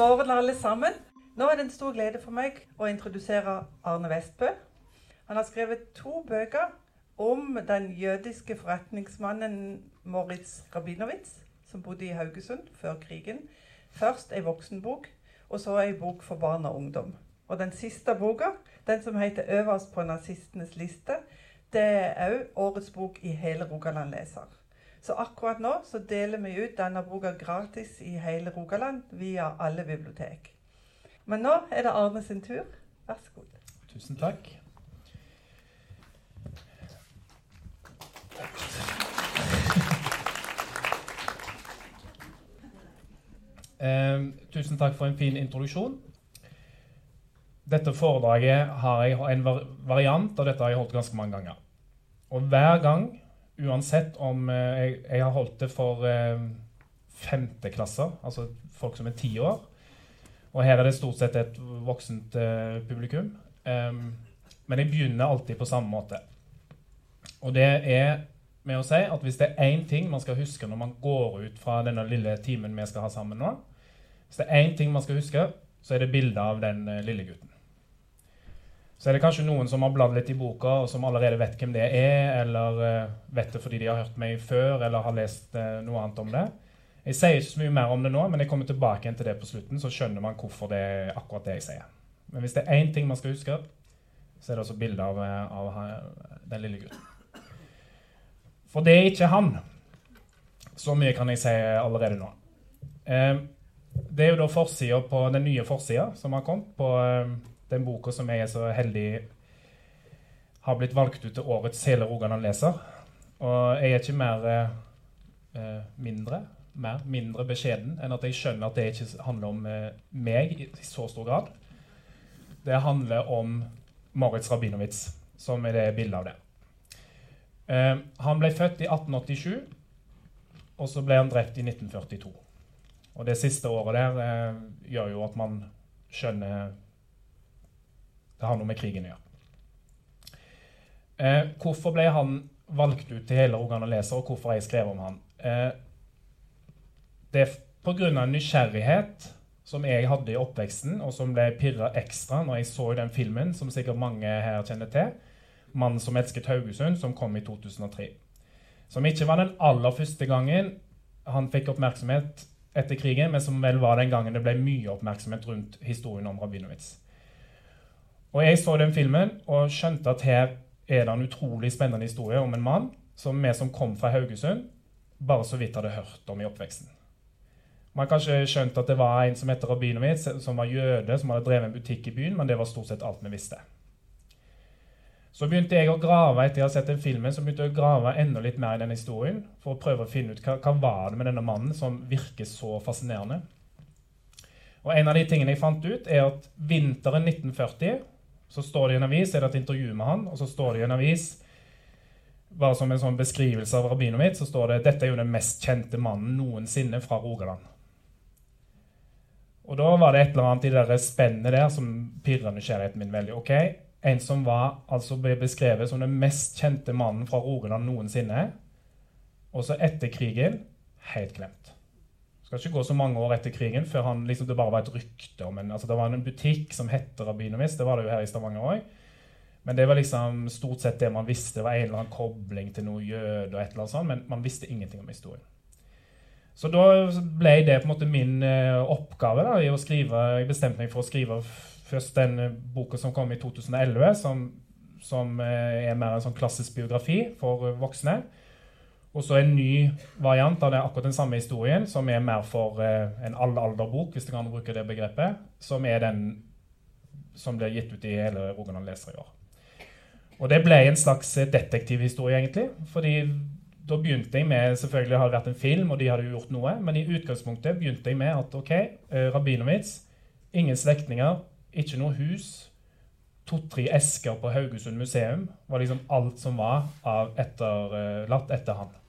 Morgen, alle sammen. Nå er det en stor glede for meg å introdusere Arne Vestbø. Han har skrevet to bøker om den jødiske forretningsmannen Moritz Rabinowitz, som bodde i Haugesund før krigen. Først ei voksenbok, og så ei bok for barn og ungdom. Og den siste boka, den som heter 'Øverst på nazistenes liste', det er òg årets bok i hele Rogaland leser. Så akkurat nå så deler vi ut denne boka gratis i hele Rogaland via alle bibliotek. Men nå er det Arne sin tur. Vær så god. Tusen takk. Eh, tusen takk for en fin introduksjon. Dette foredraget har jeg en variant av dette har jeg holdt ganske mange ganger. Og hver gang, uansett om eh, jeg, jeg har holdt det for eh, femteklasser, altså folk som er ti år, og her er det stort sett et voksent eh, publikum, um, men jeg begynner alltid på samme måte. Og det er med å si at hvis det er én ting man skal huske når man går ut fra denne lille timen vi skal ha sammen nå, hvis det er én ting man skal huske, så er det bildet av den eh, lille gutten. Så er det kanskje noen som har bladd litt i boka, og som allerede vet hvem det er, eller uh, vet det fordi de har hørt meg før, eller har lest uh, noe annet om det. Jeg sier ikke så mye mer om det nå, men jeg kommer tilbake igjen til det på slutten, så skjønner man hvorfor det er akkurat det jeg sier. Men hvis det er én ting man skal huske, så er det også bildet av, av, den lille gutten. For det er ikke han. Så mye kan jeg si allerede nå. Eh, det er jo da forsida på den nye forsida som har kommet på eh, den boka som jeg er så heldig har blitt valgt ut til årets Hele Rogaland leser. Og jeg er ikke mer eh, mindre mer, mindre beskjeden enn at jeg skjønner at det ikke handler om eh, meg i, i, så stor grad. Det handler om Moritz Rabinowitz, som er det bildet av det. Eh, han ble født i 1887, og så ble han drept i 1942. Og det siste året der eh, gjør jo at man skjønner Det har noe med krigen å gjøre. Eh, hvorfor ble han valgt ut til hele Rogaland Leser, og hvorfor har jeg skrevet om han? Eh, det er pga. nysgjerrighet som jeg hadde i oppveksten, og som ble pirra ekstra når jeg så den filmen, som sikkert mange her kjenner til, 'Mannen som elsket Haugesund', som kom i 2003. Som ikke var den aller første gangen han fikk oppmerksomhet etter krigen, men som vel var den gangen det ble mye oppmerksomhet rundt historien om Rabinowitz. Og Jeg så den filmen og skjønte at her er det en utrolig spennende historie om en mann som vi som kom fra Haugesund, bare så vidt hadde hørt om i oppveksten. Man har kanskje skjønt at det var en som heter Rabinowitz, som var jøde, som hadde drevet en butikk i byen, men det var stort sett alt vi visste. Så begynte jeg å grave etter jeg hadde sett den filmen, så begynte jeg å grave enda litt mer i den historien for å prøve å finne ut hva, hva var det med denne mannen som virker så fascinerende. Og En av de tingene jeg fant ut, er at vinteren 1940 så står det i en avis, er det et intervju med han, og så står det i en avis bare som en sånn beskrivelse av Rabinowitz, så står det dette er jo den mest kjente mannen noensinne fra Rogaland. Og da var det et eller annet i det spennet der som pirra nysgjerrigheten min veldig. ok, En som var, altså ble beskrevet som den mest kjente mannen fra Rogaland noensinne. Og så etter krigen helt glemt. Skal ikke gå så mange år etter krigen før han liksom, det bare var et rykte om en altså Det var en butikk som het Rabinovis. Det var det jo her i Stavanger òg. Men det var liksom stort sett det man visste. Det var en eller annen kobling til noe jøde, og et eller annet sånt, men man visste ingenting om historien. Så da ble det på en måte min uh, oppgave da, i å skrive. Jeg bestemte meg for å skrive først den uh, boka som kom i 2011, som, som uh, er mer en sånn klassisk biografi for voksne. Og så en ny variant av det, akkurat den samme historien, som er mer for en all-alder-bok, hvis du kan bruke det begrepet, som er den som ble gitt ut i hele Rogaland Leser i år. Og det ble en slags detektivhistorie, egentlig. fordi da begynte jeg med Selvfølgelig har det vært en film, og de hadde jo gjort noe, men i utgangspunktet begynte jeg med at ok, eh, Rabinowitz, ingen slektninger, ikke noe hus, to-tre esker på Haugesund museum var liksom alt som var av etterlatt etter han.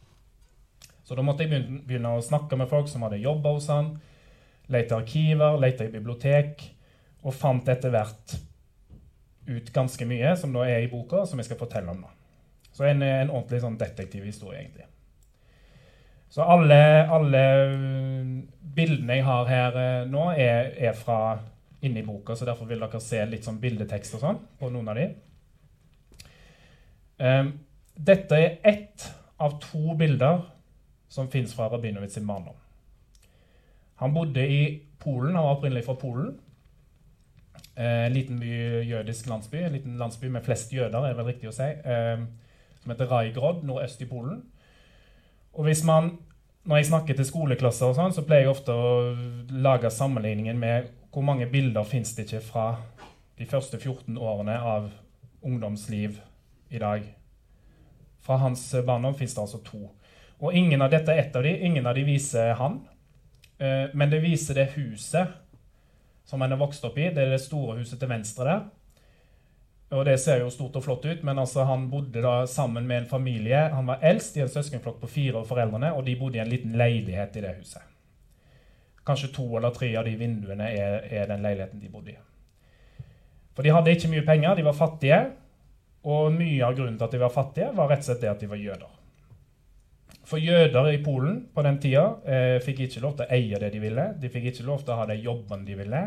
Så da måtte jeg begynne å snakke med folk som hadde jobba hos han, lete arkiver, lete i bibliotek, og fant etter hvert ut ganske mye, som da er i boka, som jeg skal fortelle om nå. Så en, en ordentlig sånn detektivhistorie, egentlig. Så alle, alle, bildene jeg har her eh, nå, er, er fra inni boka, så derfor vil dere se litt sånn bildetekst og sånn på noen av de. Um, dette er ett av to bilder som fins fra Rabinovits sin barndom. Han bodde i Polen, han var opprinnelig fra Polen. Eh, en liten by, jødisk landsby, en liten landsby med flest jøder, er det vel riktig å si, eh, som heter Rajgrod, nordøst i Polen. Og hvis man, Når jeg snakker til skoleklasser, og sånn, så pleier jeg ofte å lage sammenligningen med hvor mange bilder fins det ikke fra de første 14 årene av ungdomsliv i dag. Fra hans barndom fins det altså to. Og ingen av dette er ett av de, ingen av de viser han. Eh, men det viser det huset som han er vokst opp i. Det er det store huset til venstre der. Og det ser jo stort og flott ut, men altså han bodde da sammen med en familie. Han var eldst i en søskenflokk på fire av foreldrene, og de bodde i en liten leilighet i det huset. Kanskje to eller tre av de vinduene er, er den leiligheten de bodde i. For de hadde ikke mye penger, de var fattige. Og mye av grunnen til at de var fattige, var rett og slett det at de var jøder. For jøder i Polen på den tida eh, fikk ikke lov til å eie det de ville. De fikk ikke lov til å ha de jobbene de ville.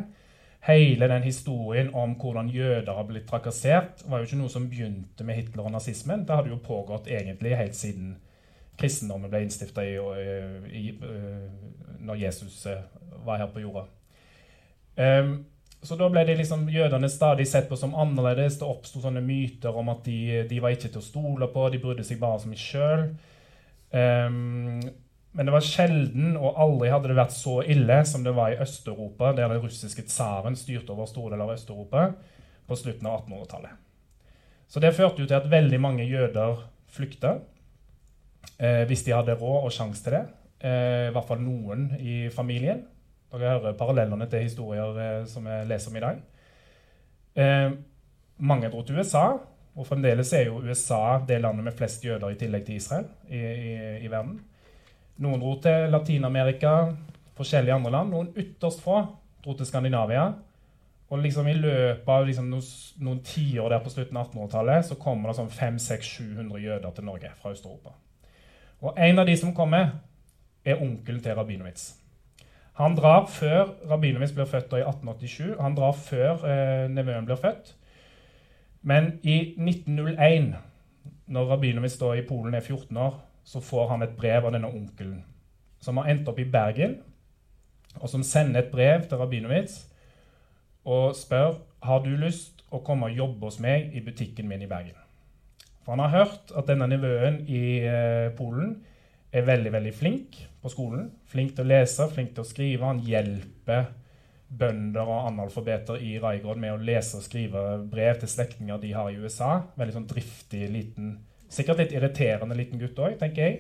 Hele den historien om hvordan jøder har blitt trakassert, var jo ikke noe som begynte med Hitler og nazismen. Det hadde jo pågått egentlig helt siden kristendommen ble innstifta når Jesus eh, var her på jorda. Um, så da ble liksom, jødene stadig sett på som annerledes. Det oppsto sånne myter om at de, de, var ikke til å stole på, de brydde seg bare om seg sjøl. Um, men det var sjelden, og aldri hadde det vært så ille som det var i Øst-Europa, der den russiske tsaren styrte over store deler av Øst-Europa på slutten av 1800-tallet. Så det førte jo til at veldig mange jøder flykta, eh, hvis de hadde råd og sjanse til det. Eh, I hvert fall noen i familien. Dere hører parallellene til historier eh, som vi leser om i dag. Eh, mange dro til USA, og fremdeles er jo USA det landet med flest jøder i tillegg til Israel i, i, i verden. Noen dro til Latin-Amerika, forskjellige andre land. Noen ytterst få dro til Skandinavia. Og liksom i løpet av liksom noen, noen tiår der på slutten av 1800-tallet så kommer det sånn 500-700 jøder til Norge fra Øst-Europa. Og en av de som kommer, er onkelen til Rabinowitz. Han drar før Rabinowitz blir født i 1887. Han drar før eh, nevøen blir født. Men i 1901, når Rabinovits da i Polen er 14 år, så får han et brev av denne onkelen, som har endt opp i Bergen, og som sender et brev til Rabinovits og spør har du lyst å komme og jobbe hos meg i butikken min i Bergen. For han har hørt at denne nivåen i eh, Polen er veldig veldig flink på skolen. Flink til å lese, flink til å skrive. Han hjelper bønder og analfabeter i Raigård med å lese og skrive brev til slektninger de har i USA. Veldig sånn driftig, liten Sikkert litt irriterende liten gutt òg, tenker jeg.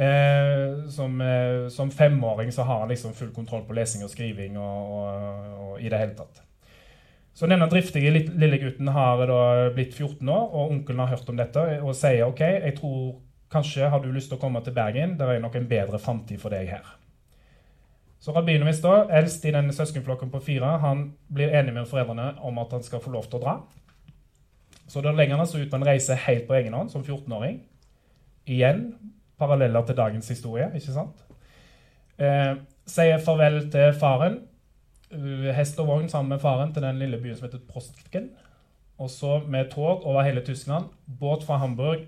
Eh, som, eh, som, femåring så har han liksom full kontroll på lesing og skriving og, og, og i det hele tatt. Så denne driftige lille gutten har da blitt 14 år, og onkelen har hørt om dette og sier OK, jeg tror kanskje har du lyst til å komme til Bergen. Det er nok en bedre framtid for deg her. Så Rabinovic, da, eldst i denne søskenflokken på fire, han blir enig med foreldrene om at han skal få lov til å dra. Så da legger han altså ut på en reise helt på egen hånd som 14-åring. Igjen paralleller til dagens historie, ikke sant? Eh, sier farvel til faren. Uh, hest og vogn sammen med faren til den lille byen som heter Prostken. Og så med tog over hele Tyskland. Båt fra Hamburg.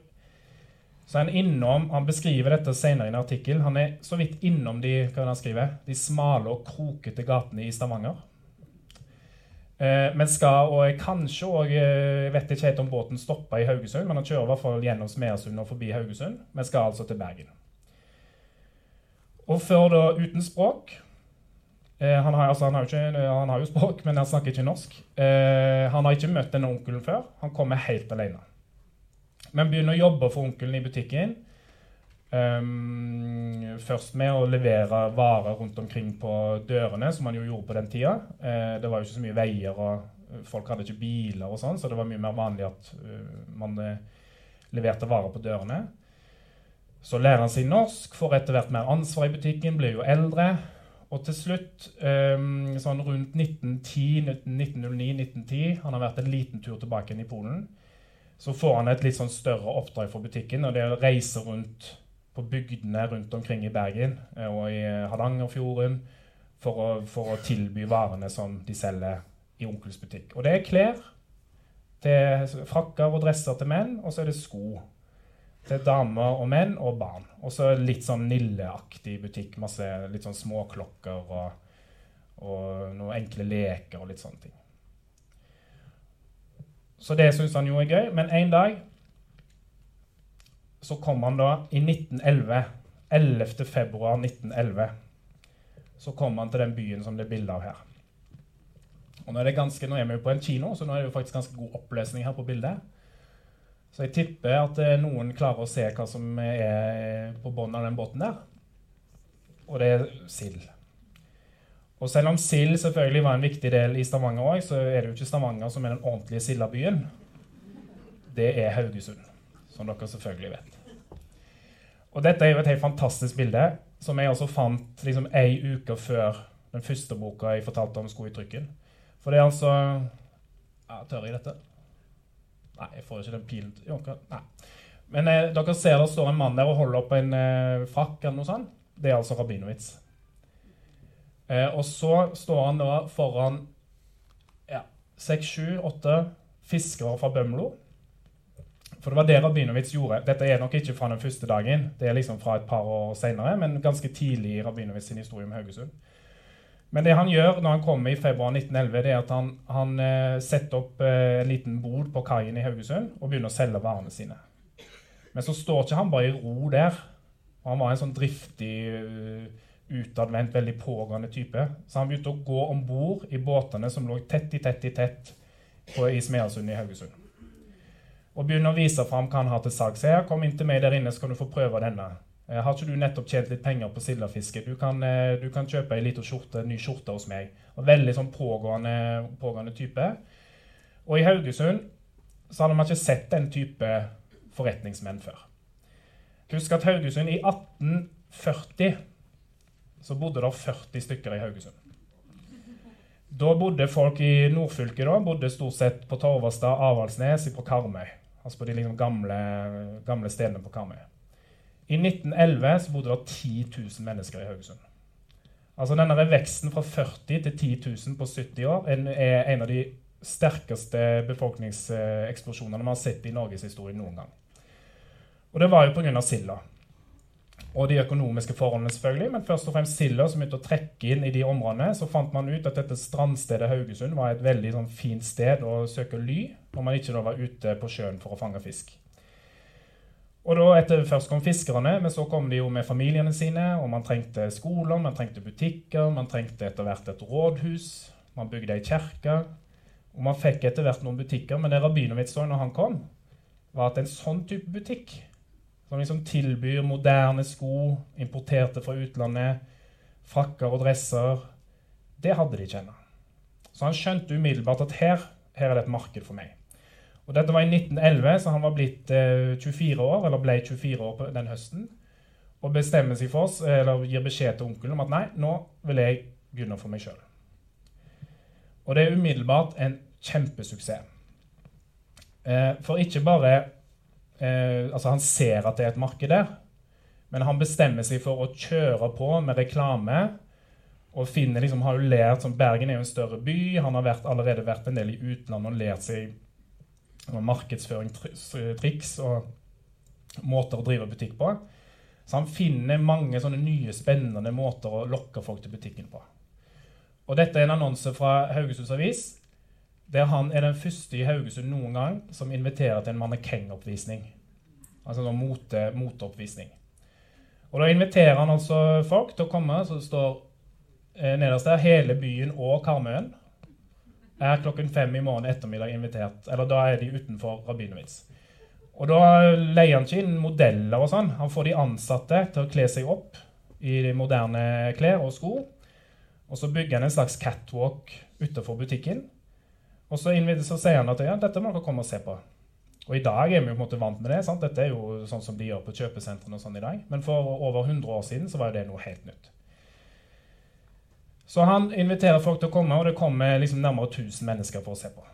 Så han innom, han beskriver dette senere i en artikkel. Han er så vidt innom de, skriver, de smale og krokete gatene i Stavanger. Eh, men skal, og kanskje òg Jeg vet ikke helt om båten stopper i Haugesund, men han kjører i hvert fall gjennom Smeasund og forbi Haugesund. Men skal altså til Bergen. Og før da uten språk eh, han, har, altså, han, har ikke, han, har, jo språk, men han snakker ikke norsk. Eh, han har ikke møtt denne onkelen før. Han kommer helt alene. Men begynner å jobbe for onkelen i butikken. Um, først med å levere varer rundt omkring på dørene, som man jo gjorde på den tida. Uh, det var jo ikke så mye veier, og folk hadde ikke biler, og sånn, så det var mye mer vanlig at uh, man uh, leverte varer på dørene. Så lærer han seg norsk, får etter hvert mer ansvar i butikken, blir jo eldre. Og til slutt, um, sånn rundt 1910, 1909-1910, han har vært en liten tur tilbake inn i Polen, så får han et litt sånn større oppdrag for butikken, og det er å reise rundt på bygdene rundt omkring i Bergen eh, og i Hardangerfjorden for å, for å tilby varene som de selger i Onkels butikk. Og det er klær til frakker og dresser til menn, og så er det sko til damer og menn og barn. Og så litt sånn Nille-aktig butikk. Masse litt sånn småklokker og, og noen enkle leker og litt sånne ting. Så det syns han jo er gøy. Men en dag så kom han da i 1911. 11. februar 1911. Så kom han til den byen som det er bilde av her. Og nå er, det ganske, nå er vi jo på en kino, så nå er det jo faktisk ganske god oppløsning her på bildet. Så jeg tipper at eh, noen klarer å se hva som er på bunnen av den båten der. Og det er sild. Og selv om sild selvfølgelig var en viktig del i Stavanger òg, så er det jo ikke Stavanger som er den ordentlige sildabyen. Det er Haugesund, som dere selvfølgelig vet. Og dette er jo et helt fantastisk bilde, som jeg også fant liksom ei uke før den første boka jeg fortalte om skouttrykket. For det er altså ja, Tør jeg dette? Nei, jeg får ikke den pilen til Nei. Men eh, dere ser det står en mann der og holder opp en eh, frakk eller noe sånt. Det er altså Rabinowitz. Eh, og så står han da foran ja, seks, sju, åtte fiskere fra Bømlo. For det var det Rabinowitz gjorde. Dette er nok ikke fra den første dagen, det er liksom fra et par år senere, men ganske tidlig i Rabinowitz sin historie om Haugesund. Men det han gjør når han kommer i februar 1911, det er at han, han eh, setter opp eh, en liten bod på kaien i Haugesund og begynner å selge varene sine. Men så står ikke han bare i ro der. Han var en sånn driftig, uh, utadvendt, veldig pågående type. Så han begynte å gå om bord i båtene som lå tett i tett i tett på, i Smeasund i Haugesund. Og begynne å vise fram hva han har til salgs. Kom inn til meg der inne, så kan du få prøve denne. Eh, har ikke du nettopp tjent litt penger på sildefiske? Du, kan, eh, du kan kjøpe ei lita skjorte, ny skjorte hos meg. Og veldig sånn pågående, pågående, type. Og i Haugesund så hadde man ikke sett den type forretningsmenn før. Husk at Haugesund i 1840 så bodde det 40 stykker i Haugesund. Da bodde folk i nordfylket da, bodde stort sett på Torvastad, Avaldsnes, på Karmøy. Altså på de liksom gamle, gamle stedene på Karmøy. I 1911 så bodde det 10 000 mennesker i Haugesund. Altså denne Veksten fra 40 til 10 000 på 70 år er en av de sterkeste befolkningseksplosjonene vi har sett i Norges historie noen gang. Og Det var jo pga. silda. Og de økonomiske forholdene, selvfølgelig, men først og fremst silda som begynte å trekke inn i de områdene. Så fant man ut at dette strandstedet Haugesund var et veldig sånn, fint sted å søke ly når man ikke da var ute på sjøen for å fange fisk. Og da etter Først kom fiskerne, men så kom de jo med familiene sine. Og man trengte skoler, man trengte butikker, man trengte etter hvert et rådhus. Man bygde ei kirke. Og man fikk etter hvert noen butikker. Men det Rabinowitz så når han kom, var at en sånn type butikk, som liksom tilbyr moderne sko, importerte fra utlandet, frakker og dresser, det hadde de ikke ennå. Så han skjønte umiddelbart at her, her er det et marked for meg. Og Dette var i 1911, så han var blitt eh, 24 år, eller ble 24 år den høsten. Og bestemmer seg for oss, eller gir beskjed til onkelen om at nei, nå vil jeg begynne for meg sjøl. Og det er umiddelbart en kjempesuksess. Eh, for ikke bare eh, Altså, han ser at det er et marked der, men han bestemmer seg for å kjøre på med reklame. Og finner liksom, har jo lært, som Bergen er jo en større by, han har vært, allerede vært en del i utlandet og lært seg markedsføringstriks og måter å drive butikk på. Så han finner mange sånne nye, spennende måter å lokke folk til butikken på. Og dette er en annonse fra Haugesunds Avis, der han er den første i Haugesund noen gang som inviterer til en mannekengoppvisning. Altså en mote, moteoppvisning. Og da inviterer han altså folk til å komme, så det står eh, nederst der 'Hele byen og Karmøyen' er klokken fem i morgen ettermiddag invitert. Eller da er de utenfor Rabinowitz. Og da leier han ikke inn modeller og sånn. Han får de ansatte til å kle seg opp i de moderne klær og sko. Og så bygger han en slags catwalk utenfor butikken. Og så, så sier han at ja, dette må dere komme og se på. Og i dag er vi jo på en måte vant med det. sant? Dette er jo sånn som de gjør på kjøpesentrene og sånn i dag. Men for over 100 år siden så var jo det noe helt nytt. Så han inviterer folk til å komme, og det kommer liksom nærmere 1000 mennesker for å se på.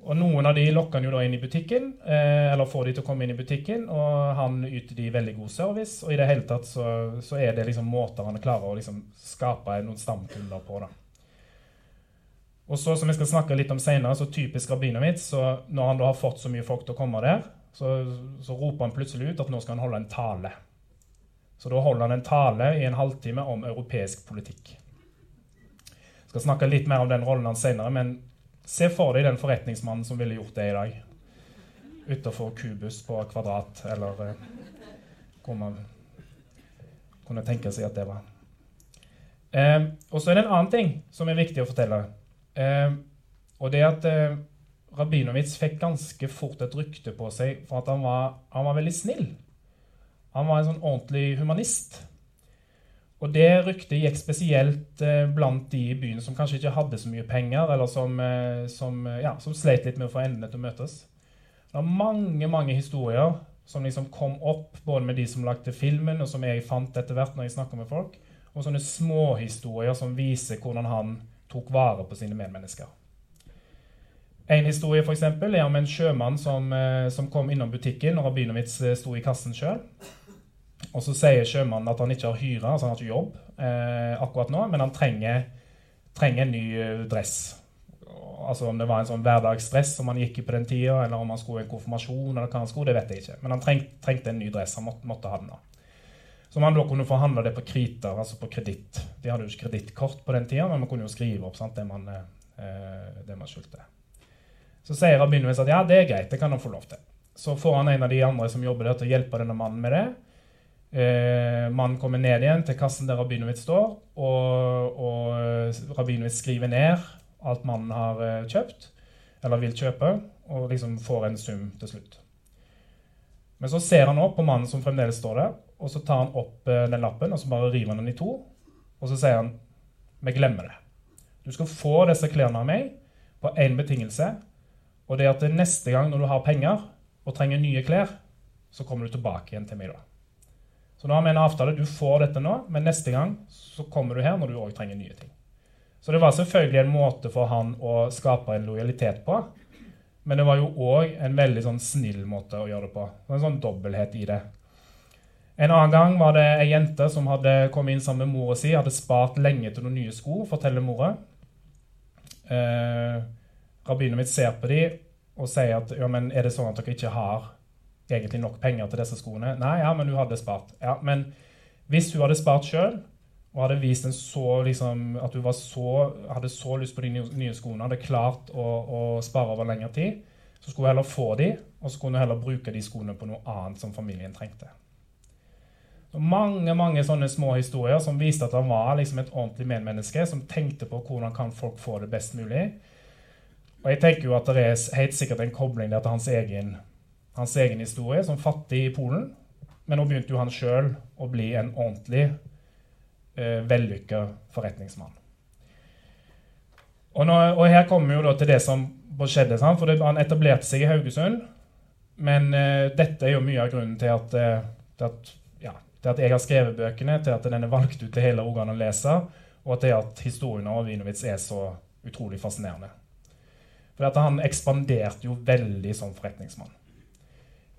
Og Noen av de lokker han jo da inn i butikken, eh, eller får de til å komme inn i butikken, og han yter de veldig god service. Og i det hele tatt så, så er det liksom måter han klarer å liksom skape noen stamkunder på. da. Og så, som vi skal snakke litt om senere, så typisk mitt, så når han da har fått så mye folk til å komme der, så, så roper han plutselig ut at nå skal han holde en tale. Så da holder han en tale i en halvtime om europeisk politikk. Jeg skal snakke litt mer om den rollen hans senere, men Se for deg den forretningsmannen som ville gjort det i dag. Utafor Kubus på Kvadrat, eller eh, hvor man kunne tenke seg at det var. Eh, og så er det en annen ting som er viktig å fortelle. Eh, og det at eh, Rabinowitz fikk ganske fort et rykte på seg for at han var, han var veldig snill. Han var en sånn ordentlig humanist. Og det ryktet gikk spesielt eh, blant de i byen som kanskje ikke hadde så mye penger, eller som, eh, som, eh, ja, som sleit litt med å få endene til å møtes. Det var mange mange historier som liksom kom opp, både med de som lagde filmen, og som jeg fant etter hvert når jeg snakka med folk, og sånne småhistorier som viser hvordan han tok vare på sine medmennesker. En historie for eksempel, er om en sjømann som, som kom innom butikken når Rabinowitz sto i kassen sjøl. Og så sier sjømannen at han ikke har hyre, altså han har ikke jobb eh, akkurat nå, men han trenger, trenger en ny eh, dress. Altså Om det var en sånn hverdagsdress som han gikk i på den tida, eller om han skulle i en konfirmasjon, eller hva han skulle, det vet jeg ikke. Men han treng, trengte en ny dress. Han måtte, måtte ha den. da. Som man da kunne forhandle det på kriter, altså på kreditt. De hadde jo ikke kredittkort på den tida, men man kunne jo skrive opp sant, det man, eh, det man skyldte. Så sier Rabinowitz at ja, det er greit, det kan han få lov til. Så får han en av de andre som jobber der, til å hjelpe denne mannen med det. Eh, mannen kommer ned igjen til kassen der Rabinowitz står, og, og Rabinowitz skriver ned alt mannen har eh, kjøpt, eller vil kjøpe, og liksom får en sum til slutt. Men så ser han opp på mannen som fremdeles står der, og så tar han opp eh, den lappen og så bare river han den i to. Og så sier han vi glemmer det. Du skal få disse klærne av meg på én betingelse, og det er at neste gang når du har penger og trenger nye klær, så kommer du tilbake igjen til meg da. Så nå har vi en avtale. Du får dette nå, men neste gang så kommer du her når du òg trenger nye ting. Så det var selvfølgelig en måte for han å skape en lojalitet på. Men det var jo òg en veldig sånn snill måte å gjøre det på. En sånn dobbelthet i det. En annen gang var det ei jente som hadde kommet inn sammen med mora si, hadde spart lenge til noen nye sko, forteller mora. Eh, Rabbinet mitt ser på dem og sier at ja, men er det sånn at dere ikke har egentlig nok penger til disse skoene. Nei, ja, men hun hadde spart. Ja, men hvis hun hadde spart sjøl, og hadde vist en så, liksom, at hun så, hadde så lyst på de nye skoene, hadde klart å, å spare over lengre tid, så skulle hun heller få de, og så kunne hun heller bruke de skoene på noe annet som familien trengte. Mange mange sånne små historier som viste at han var liksom et ordentlig medmenneske som tenkte på hvordan kan folk få det best mulig. Og jeg tenker jo at det er helt sikkert en kobling der til hans egen hans egen historie som fattig i Polen. Men nå begynte jo han sjøl å bli en ordentlig eh, vellykka forretningsmann. Og, nå, og, her kommer vi jo da til det som skjedde. Sant? For det, Han etablerte seg i Haugesund. Men eh, dette er jo mye av grunnen til at, eh, til, at, til at, jeg har skrevet bøkene, til at den er valgt ut til hele Rogaland å lese, og til at historien av Winovitz er så utrolig fascinerende. For han ekspanderte jo veldig som forretningsmann.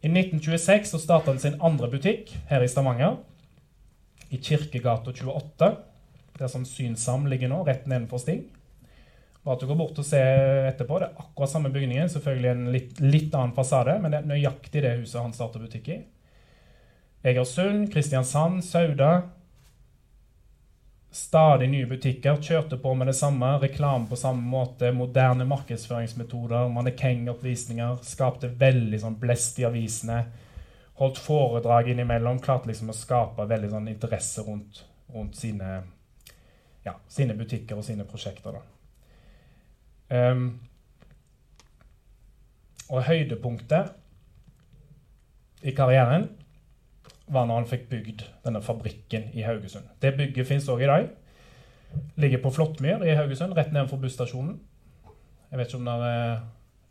I 1926 så starta han sin andre butikk her i Stavanger. I Kirkegata 28, der som Synsam ligger nå, rett nedenfor Sting. Bare at du går bort og ser etterpå. Det er akkurat samme bygningen. Selvfølgelig en litt, litt annen fasade, men det er nøyaktig det huset han starta butikk i. Egersund, Kristiansand, Sauda, Stadig nye butikker. Kjørte på med det samme. Reklame på samme måte. Moderne markedsføringsmetoder. Mannekengoppvisninger. Skapte veldig sånn blest i avisene. Holdt foredrag innimellom. Klarte liksom å skape veldig sånn interesse rundt, rundt sine, ja, sine, butikker og sine prosjekter. Um, og høydepunktet i karrieren var når han fikk bygd denne fabrikken i Haugesund. Det bygget fins òg i dag. Ligger på Flåttmyr i Haugesund, rett nedenfor busstasjonen. Jeg vet ikke om det er,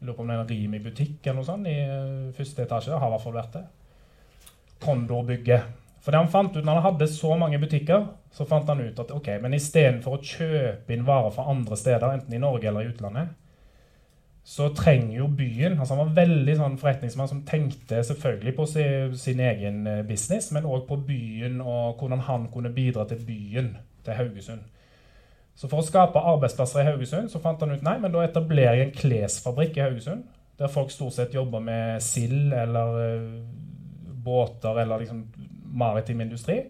lurer på om det er en Rimi-butikk eller noe sånt i eh, første etasje. Har i hvert fall vært det. Kondor-bygget. For det han fant ut når han hadde så mange butikker, så fant han ut at ok, men istedenfor å kjøpe inn varer fra andre steder, enten i Norge eller i utlandet, så trenger jo byen altså Han var veldig sånn forretningsmann som tenkte selvfølgelig på sin, sin egen eh, business, men òg på byen og hvordan han kunne bidra til byen, til Haugesund. Så for å skape arbeidsplasser i Haugesund så fant han ut nei, men da etablerer jeg en klesfabrikk i Haugesund. Der folk stort sett jobber med sild eller uh, båter eller liksom maritim industri.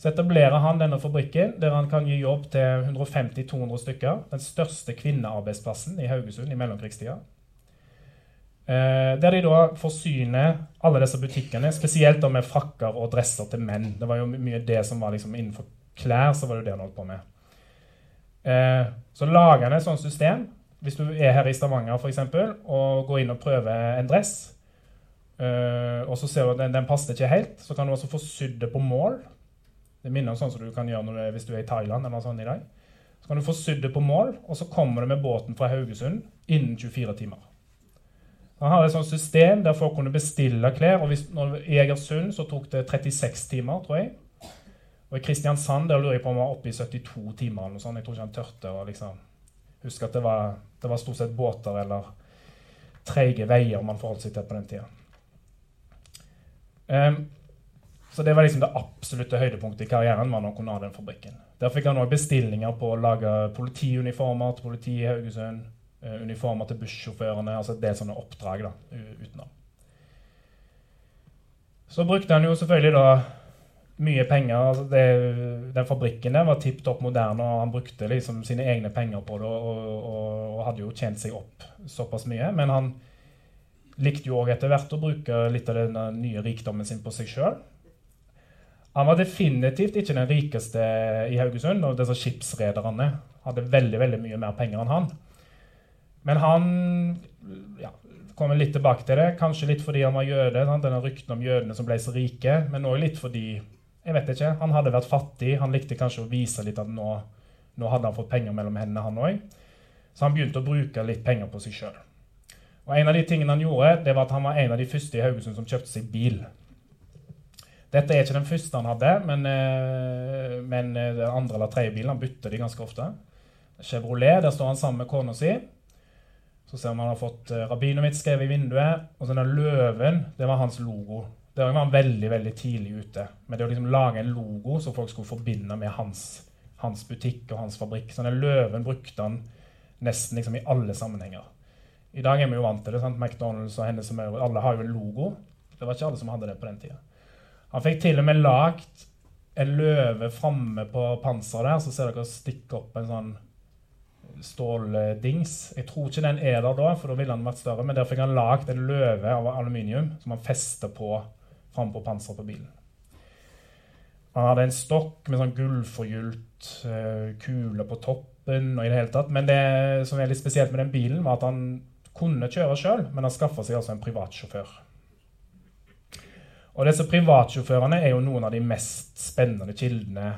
Så etablerer han denne fabrikken der han kan gi jobb til 150-200 stykker. Den største kvinnearbeidsplassen i Haugesund i mellomkrigstida. Eh, der de da forsyner alle disse butikkene, spesielt med frakker og dresser til menn. Det var jo mye det som var liksom innenfor klær, så var det det han holdt på med. Eh, så lager han et sånt system. Hvis du er her i Stavanger for eksempel, og går inn og prøver en dress, eh, og så ser du at den, den passer ikke helt, så kan du også få sydd det på mål det minner om sånn som du kan gjøre du, hvis du er i Thailand. eller sånn i dag. Så kan du få sydd det på mål, og så kommer det med båten fra Haugesund innen 24 timer. Han hadde et sånt system der folk kunne bestille klær. og hvis, når I Egersund så tok det 36 timer, tror jeg. Og i Kristiansand der lurer jeg på om han var oppe i 72 timer. eller noe sånt. Jeg tror ikke han tørte å liksom huske at det var, det var stort sett båter eller treige veier man forholdt seg til på den tida. Um, så det var liksom det absolutte høydepunktet i karrieren. var når han kunne ha den fabrikken. Der fikk han også bestillinger på å lage politiuniformer til politiet i Haugesund. Uh, uniformer til bussjåførene. altså Det er sånne oppdrag da, utenom. Så brukte han jo selvfølgelig da mye penger. altså det, Den fabrikken der var tipp topp moderne, og han brukte liksom sine egne penger på det og, og, og hadde jo tjent seg opp såpass mye. Men han likte jo òg etter hvert å bruke litt av den nye rikdommen sin på seg sjøl. Han var definitivt ikke den rikeste i Haugesund, og disse skipsrederne hadde veldig veldig mye mer penger enn han. Men han ja, kommer litt tilbake til det. Kanskje litt fordi han var jøde. Sant? Denne rykten om jødene som ble så rike. Men òg litt fordi jeg vet ikke, han hadde vært fattig. Han likte kanskje å vise litt at nå, nå hadde han fått penger mellom hendene, han òg. Så han begynte å bruke litt penger på seg sjøl. Og en av de tingene han gjorde, det var at han var en av de første i Haugesund som kjøpte seg bil. Dette er ikke den første han hadde, men, eh, men eh, den andre eller tredje bilen han bytter de ganske ofte. Chevrolet, der står han sammen med kona si. Så ser man han har fått rabbinet mitt skrevet i vinduet. Og så den løven, det var hans logo. Det var han veldig veldig tidlig ute. Men det å liksom lage en logo som folk skulle forbinde med hans, hans butikk og hans fabrikk. Så den løven brukte han nesten liksom i alle sammenhenger. I dag er vi jo vant til det. sant? McDonald's og Hennes Alle har jo en logo. Det var ikke alle som hadde det på den tida. Han fikk til og med lagd en løve framme på panseret der. Så ser dere stikke opp en sånn ståldings. Jeg tror ikke den er der da, for da ville den vært større. Men der fikk han lagd en løve av aluminium som han fester på framme på panseret på bilen. Han hadde en stokk med sånn gullforgylt uh, kule på toppen. og i det hele tatt. Men det som er litt spesielt med den bilen, var at han kunne kjøre sjøl, men han skaffa seg altså en privatsjåfør. Og disse privatsjåførene er jo noen av de mest spennende kildene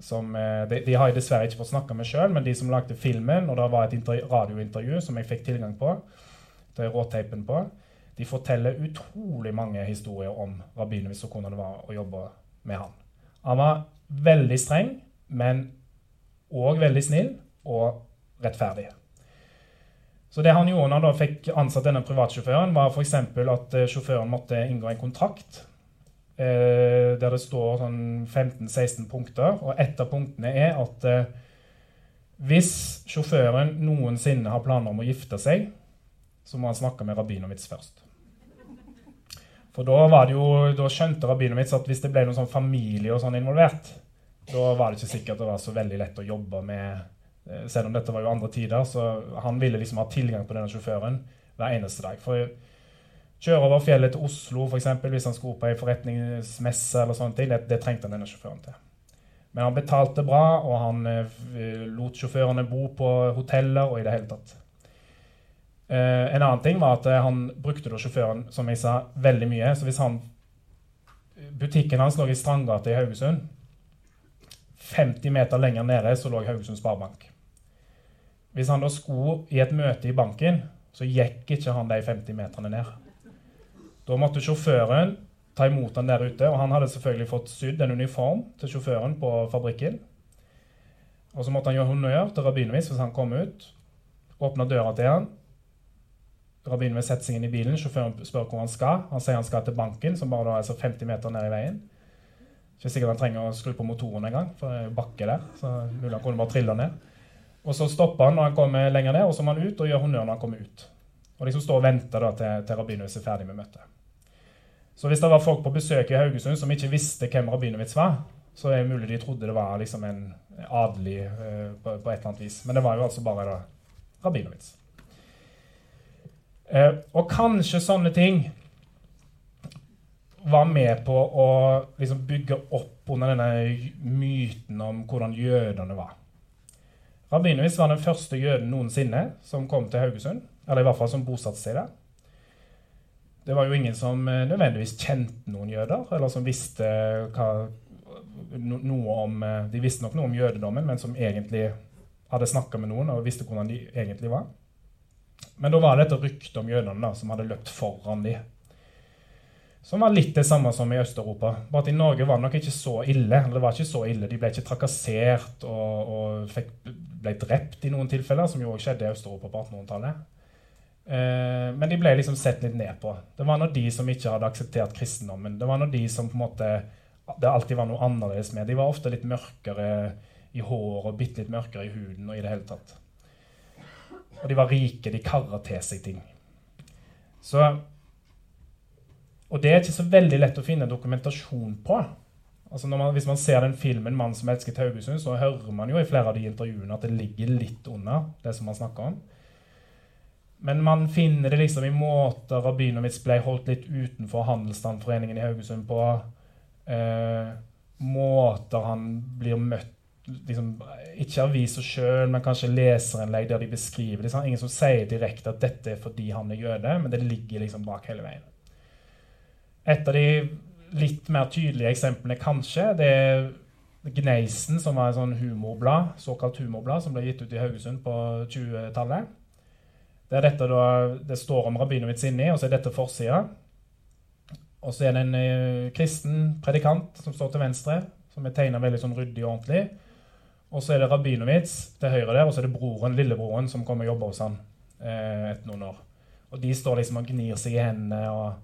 som eh, de, de, har jeg dessverre ikke fått snakke med sjøl, men de som lagde filmen, og det var et radiointervju som jeg fikk tilgang på, det er råteipen på, de forteller utrolig mange historier om Rabinovic og hvordan det var å jobbe med han. Han var veldig streng, men òg veldig snill og rettferdig. Så det han gjorde når han da fikk ansatt denne privatsjåføren, var f.eks. at eh, sjåføren måtte inngå en kontrakt eh, der det står sånn 15-16 punkter. Og et av punktene er at eh, hvis sjåføren noensinne har planer om å gifte seg, så må han snakke med Rabinovitz først. For da, jo, da skjønte Rabinovitz at hvis det ble noen sånn familie og sånn involvert, da var det ikke sikkert det var så veldig lett å jobbe med eh, Selv om dette var jo andre tider, så han ville liksom ha tilgang på denne sjåføren hver eneste dag. For Kjøre over fjellet til Oslo for eksempel, hvis han skulle på ei forretningsmesse. eller sånne ting, det, det, trengte han denne sjåføren til. Men han betalte bra, og han eh, lot sjåførene bo på hoteller og i det hele tatt. Uh, en annen ting var at uh, han brukte da sjåføren som jeg sa, veldig mye. Så hvis han Butikken hans lå i Strandgata i Haugesund. 50 meter lenger nede så lå Haugesund Sparebank. Hvis han da skulle i et møte i banken, så gikk ikke han de 50 meterne ned. Da måtte sjåføren ta imot han der ute, og han hadde selvfølgelig fått sydd en uniform til sjåføren på fabrikken. Og så måtte han gjøre honnør til Rabinovic hvis han kom ut. Åpna døra til han. Rabbinowitz setter seg inn i bilen. Sjåføren spør hvor han skal. Han sier han skal til banken, som bare er 50 meter ned i veien. Ikke sikkert han trenger å skru på motoren engang, for det er jo bakke der. så mulig han kunne bare trille ned. Og Så stopper han når han kommer lenger ned, og så må han ut og gjør honnør når han kommer ut. Og liksom står og venter da til, til Rabinowitz er ferdig med møtet. Så hvis det var folk på besøk i Haugesund som ikke visste hvem Rabinowitz var, så er det mulig de trodde det var liksom en adelig uh, på, på, et eller annet vis. Men det var jo altså bare da Rabinowitz. Uh, og kanskje sånne ting var med på å liksom bygge opp under denne myten om hvordan jødene var. Rabinowitz var den første jøden noensinne som kom til Haugesund. Eller i hvert fall som bosatte seg der. Det var jo ingen som eh, nødvendigvis kjente noen jøder, eller som visste hva, noe om eh, De visste nok noe om jødedommen, men som egentlig hadde snakka med noen og visste hvordan de egentlig var. Men da var det dette ryktet om jødene som hadde løpt foran dem. Som var litt det samme som i Øst-Europa. Bare at i Norge var det nok ikke så ille. det var ikke så ille. De ble ikke trakassert og, og fikk, ble drept i noen tilfeller, som jo også skjedde i Øst-Europa på 1800-tallet. Eh, men de ble liksom sett litt ned på. Det var når de som ikke hadde akseptert kristendommen. Det var når de som på en måte det alltid var noe annerledes med. De var ofte litt mørkere i håret og bitte litt mørkere i huden. Og i det hele tatt. Og de var rike. De karra til seg ting. Så, og det er ikke så veldig lett å finne dokumentasjon på. Altså man, hvis man ser den filmen 'Mannen som elsket Haugesund', så hører man jo i flere av de intervjuene at det ligger litt under det som man snakker om. Men man finner det liksom i måter og Rabinowitz ble holdt litt utenfor Handelsstandforeningen i Haugesund på. Eh, måter han blir møtt liksom, Ikke aviser sjøl, men kanskje leserinnlegg der de beskriver liksom, Ingen som sier direkte at dette er fordi han er jøde, men det ligger liksom bak hele veien. Et av de litt mer tydelige eksemplene kanskje, det er Gneisen, som var et sånn humorblad, såkalt humorblad som ble gitt ut i Haugesund på 20-tallet. Det, dette da, det står om Rabinowitz inni, og så er dette forsida. Og så er det en eh, kristen predikant som står til venstre, som er tegna veldig sånn ryddig og ordentlig. Og så er det Rabinowitz til høyre der, og så er det broren, lillebroren som kommer og jobber hos han eh, etter noen år. Og de står liksom og gnir seg i hendene og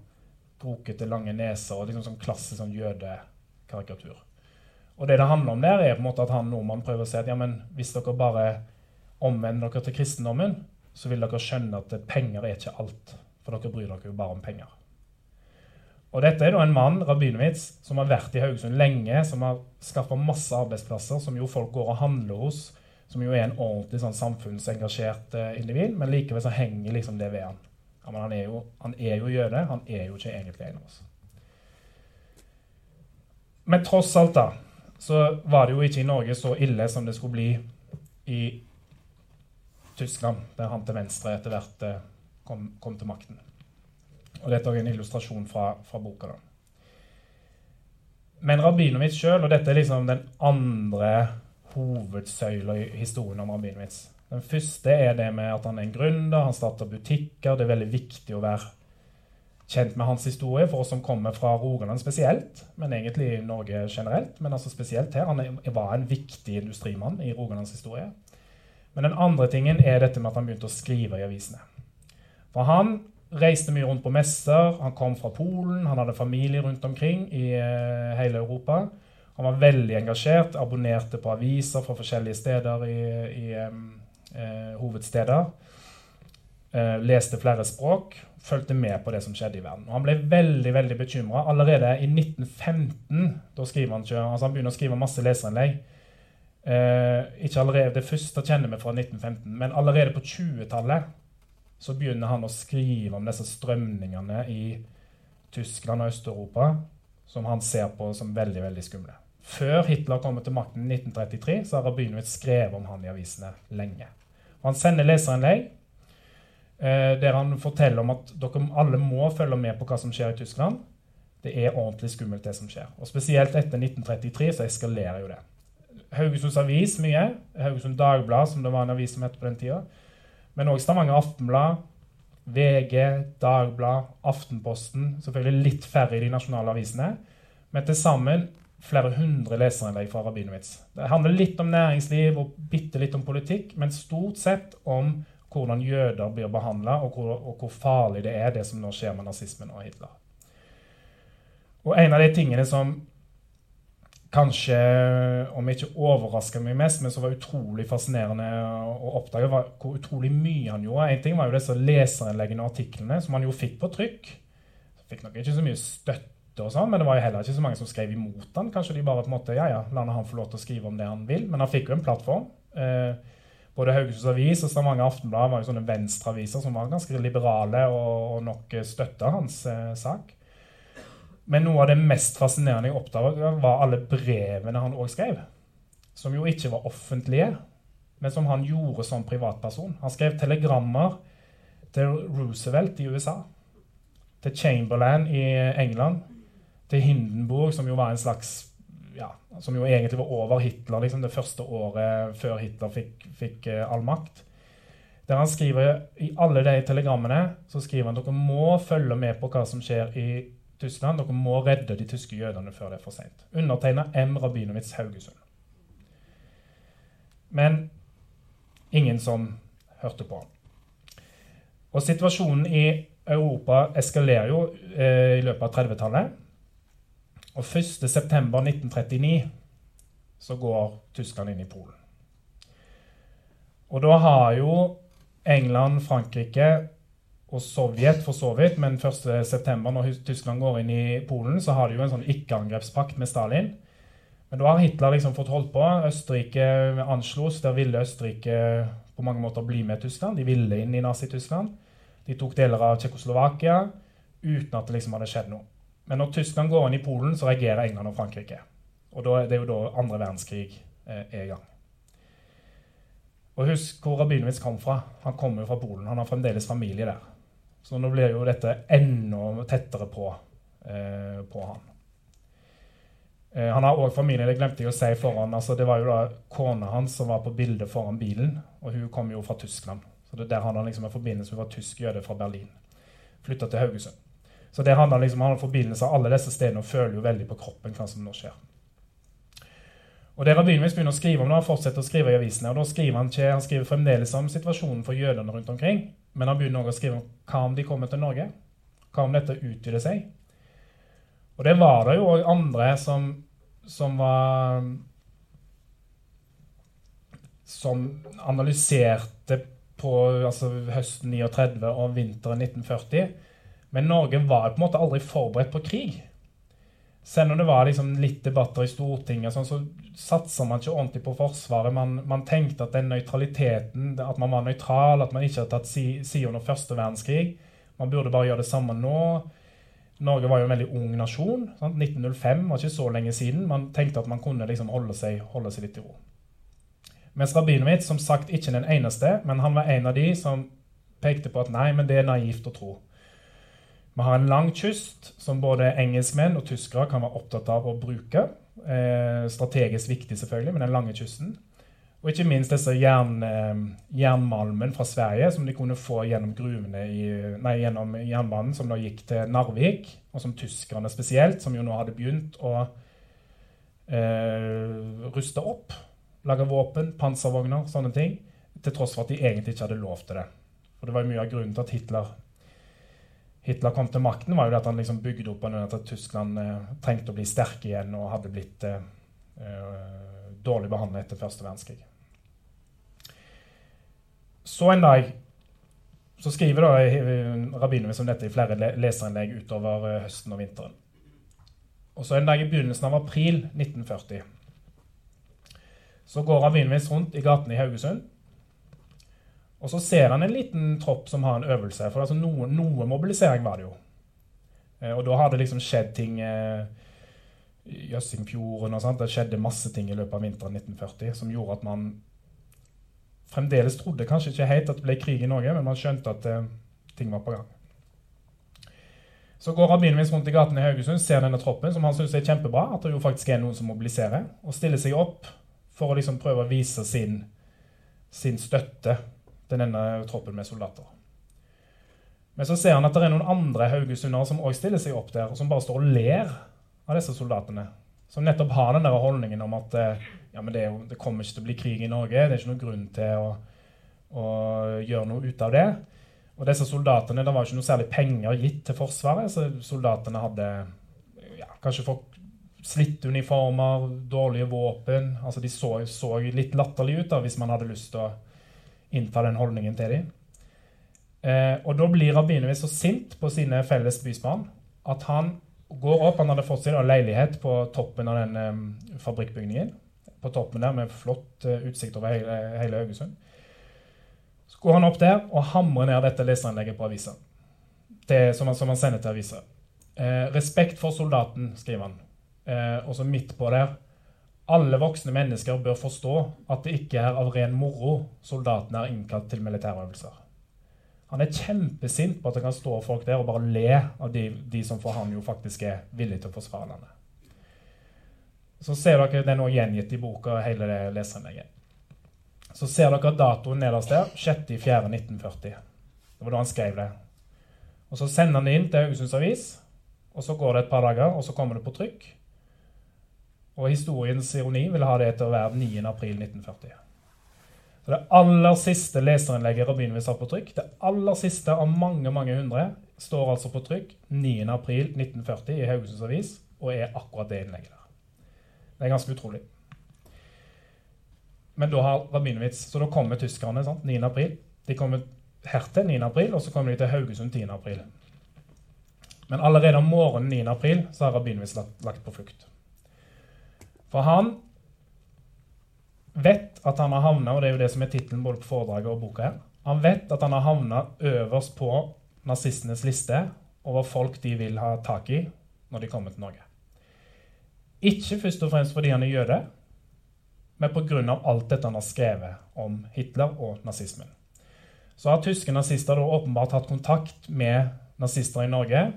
brokete, lange neser og liksom sånn klassisk sånn jødekarikatur. Og det det handler om der, er på en måte at han nordmannen prøver å si at ja, men hvis dere bare omvender dere til kristendommen, så vil dere skjønne at penger er ikke alt. For dere bryr dere jo bare om penger. Og dette er da en mann, Rabinowitz, som har vært i Haugesund lenge, som har skaffa masse arbeidsplasser, som jo folk går og handler hos, som jo er en ordentlig sånn samfunnsengasjert eh, individ, men likevel så henger liksom det ved han. Ja, men han er, jo, han er jo jøde, han er jo ikke egentlig en av oss. Men tross alt, da, så var det jo ikke i Norge så ille som det skulle bli i Tyskland, der han til venstre etter hvert eh, kom, kom, til makten. Og Dette er en illustrasjon fra, fra boka. da. Men Rabinowitz sjøl, og dette er liksom den andre hovedsøyla i historien om Rabinowitz. Den første er det med at han er en gründer, han starter butikker. Det er veldig viktig å være kjent med hans historie for oss som kommer fra Rogaland spesielt, men egentlig i Norge generelt. Men altså spesielt her. Han var en viktig industrimann i Rogalands historie. Men den andre tingen er dette med at han begynte å skrive i avisene. For han reiste mye rundt på messer. Han kom fra Polen, han hadde familie rundt omkring i uh, hele Europa. Han var veldig engasjert, abonnerte på aviser fra forskjellige steder i, i uh, hovedsteder. Eh, leste flere språk, fulgte med på det som skjedde i verden. Og han ble veldig veldig bekymra. Allerede i 1915 da skriver han, altså han begynner å skrive masse leserinnlegg Eh, ikke allerede Det første kjenner vi fra 1915, men allerede på 20-tallet så begynner han å skrive om disse strømningene i Tyskland og Øst-Europa som han ser på som veldig veldig skumle. Før Hitler kommer til makten i 1933, så har Rabinowitz skrevet om han i avisene lenge. Og han sender leserinnlegg eh, der han forteller om at dere alle må følge med på hva som skjer i Tyskland. Det er ordentlig skummelt, det som skjer. Og Spesielt etter 1933 så eskalerer jo det. Haugesunds Avis mye. Haugesund Dagblad, som det var en avis som het på den tida. Men òg Stavanger Aftenblad, VG, Dagblad, Aftenposten. Selvfølgelig litt færre i de nasjonale avisene. Men til sammen flere hundre leserinnlegg fra Rabinowitz. Det handler litt om næringsliv og bitte litt om politikk, men stort sett om hvordan jøder blir behandla, og, og, hvor farlig det er, det som nå skjer med nazismen og Hitler. Og en av de tingene som kanskje, om ikke overraska meg mest, men som var utrolig fascinerende å oppdage, var hvor utrolig mye han gjorde. En ting var jo disse leserinnleggene og artiklene som han jo fikk på trykk. Fikk nok ikke så mye støtte, og sånn, men det var jo heller ikke så mange som skrev imot han. Kanskje de bare på en måte, ja, ja, la han få lov til å skrive om det han vil. Men han fikk jo en plattform. Eh, både Haugesunds Avis og Stavanger Aftenblad var jo sånne venstreaviser som var ganske liberale og, og nok støtta hans eh, sak. Men noe av det mest fascinerende jeg oppdaget, var alle brevene han òg skrev. Som jo ikke var offentlige, men som han gjorde som privatperson. Han skrev telegrammer til Roosevelt i USA, til Chamberlain i England, til Hindenburg, som jo var en slags ja, Som jo egentlig var over Hitler liksom det første året før Hitler fikk, fikk uh, all makt. Der han skriver I alle de telegrammene så skriver han at dere må følge med på hva som skjer i Tyskland. Dere må redde de tyske jødene før det er for seint. Undertegna M. Rabinowitz Haugesund. Men ingen som hørte på. Og situasjonen i Europa eskalerer jo eh, i løpet av 30-tallet. Og 1.9.1939 så går Tyskland inn i Polen. Og da har jo England, Frankrike og Sovjet for så vidt, men 1.9., når Tyskland går inn i Polen, så har de jo en sånn ikke-angrepspakt med Stalin. Men da har Hitler liksom fått holdt på. Østerrike anslos. Der ville Østerrike på mange måter bli med Tyskland. De ville inn i Nazi-Tyskland. De tok deler av Tsjekkoslovakia uten at det liksom hadde skjedd noe. Men når Tyskland går inn i Polen, så reagerer England og Frankrike. Og da, det er jo da andre verdenskrig eh, er i gang. Og husk hvor Rabinowitz kom fra. Han kommer jo fra Polen. Han har fremdeles familie der. Så nå blir jo dette enda tettere på, eh, på han. Eh, han har òg familie, det glemte jeg å si foran. altså Det var jo da kona hans som var på bildet foran bilen, og hun kom jo fra Tyskland. Så det der han liksom en forbindelse. Hun var tysk jøde fra Berlin. Flytta til Haugesund. Så det handler liksom, han har forbindelse av alle disse stedene og føler jo veldig på kroppen hva som nå skjer. Og det Rabinowitz begynner å skrive om når han fortsetter å skrive i avisene, og da skriver Han ikke, han skriver fremdeles om situasjonen for jødene rundt omkring, men han begynner også å skrive om hva om de kommer til Norge? Hva om dette utvider seg? Og det var det jo òg andre som, som var Som analyserte på altså, høsten 39 og vinteren 1940. Men Norge var på en måte aldri forberedt på krig. Selv om det var liksom litt debatter i Stortinget, sånn, så satsa man ikke ordentlig på Forsvaret. Man, man, tenkte at den nøytraliteten, at man var nøytral, at man ikke hadde tatt side si under første verdenskrig Man burde bare gjøre det samme nå. Norge var jo en veldig ung nasjon. Sant? 1905 var ikke så lenge siden. Man tenkte at man kunne liksom holde, seg, holde seg litt i ro. Mens Rabinowitz, som sagt ikke den eneste, men han var en av de som pekte på at nei, men det er naivt å tro. Vi har en lang kyst som både engelskmenn og tyskere kan være opptatt av å bruke. Eh, strategisk viktig, selvfølgelig, med den lange kysten. Og ikke minst disse jern, eh, jernmalmen fra Sverige som de kunne få gjennom i, nei, gjennom jernbanen som da gikk til Narvik, og som tyskerne spesielt, som jo nå hadde begynt å eh, ruste opp. Lage våpen, panservogner, sånne ting. Til tross for at de egentlig ikke hadde lov til det. Og det var jo mye av grunnen til at Hitler Hitler kom til makten, var jo at han liksom bygde opp at Tyskland eh, trengte å bli sterk igjen og hadde blitt eh, eh, dårlig behandlet etter første verdenskrig. Så en dag så skriver da eh, om dette i flere leserinnlegg utover høsten og vinteren. Og så en dag i begynnelsen av april 1940 så går Rabinowitz rundt i gatene i Haugesund og så ser han en liten tropp som har en øvelse. For altså noe, noe mobilisering var det jo. Eh, og da har det liksom skjedd ting eh, i Jøssingfjorden og sånt. Det skjedde masse ting i løpet av vinteren 1940 som gjorde at man fremdeles trodde kanskje ikke helt at det ble krig i Norge, men man skjønte at eh, ting var på gang. Så går Rabinowitz rundt i gatene i Haugesund, ser denne troppen, som han syns er kjempebra, at det jo faktisk er noen som mobiliserer, og stiller seg opp for å liksom prøve å vise sin, sin støtte til denne troppen med soldater. Men så ser han at det er noen andre haugesundere som også stiller seg opp der, og som bare står og ler av disse soldatene. Som nettopp har den der holdningen om at eh, ja, det, jo, det, kommer ikke til å bli krig i Norge. Det er ikke noen grunn til å, å gjøre noe ut av det. Og disse soldatene, Det var ikke noe særlig penger gitt til Forsvaret, så soldatene hadde ja, kanskje fått slitte uniformer, dårlige våpen. altså De så, så litt latterlige ut da, hvis man hadde lyst til å innta den holdningen til dem. Eh, og Da blir rabbineren så sint på sine felles bysbarn at han går opp Han hadde fått seg leilighet på toppen av den eh, fabrikkbygningen. På toppen der med flott eh, utsikt over hele, hele Haugesund. Så går han opp der og hamrer ned dette leseranlegget på avisa. Som, han, som han sender til avisa. Eh, 'Respekt for soldaten', skriver han. Eh, og så midt på der alle voksne mennesker bør forstå at det ikke er av ren moro soldatene er innkalt til militærøvelser. Han er kjempesint på at det kan stå folk der og bare le av de, de som for han jo faktisk er villige til å forsvare landet. Så ser dere det er nå gjengitt i boka, hele det leserinnlegget. Så ser dere datoen nederst der. 6.4.1940. Det var da han skrev det. Og Så sender han det inn til Haugesunds Avis, og så går det et par dager, og så kommer det på trykk. Og historiens ironi vil ha det til å være 9.4.1940. Så Det aller siste leserinnlegget Rabinowitz har på trykk, det aller siste av mange mange hundre, står altså på trykk 9.4.1940 i Haugesunds Avis, og er akkurat det innlegget der. Det er ganske utrolig. Men da har Rabinowitz Så da kommer tyskerne sant? 9. april. De kommer hertil 9. april, og så kommer de til Haugesund 10. april. Men allerede om morgenen 9. april så har Rabinowitz lagt på flukt. For han vet at han har havna, og det er jo det som er tittelen både på foredraget og boka her, han vet at han har havna øverst på nazistenes liste over folk de vil ha tak i når de kommer til Norge. Ikke først og fremst fordi han er jøde, men pga. alt dette han har skrevet om Hitler og nazismen. Så har tyske nazister da åpenbart hatt kontakt med nazister i Norge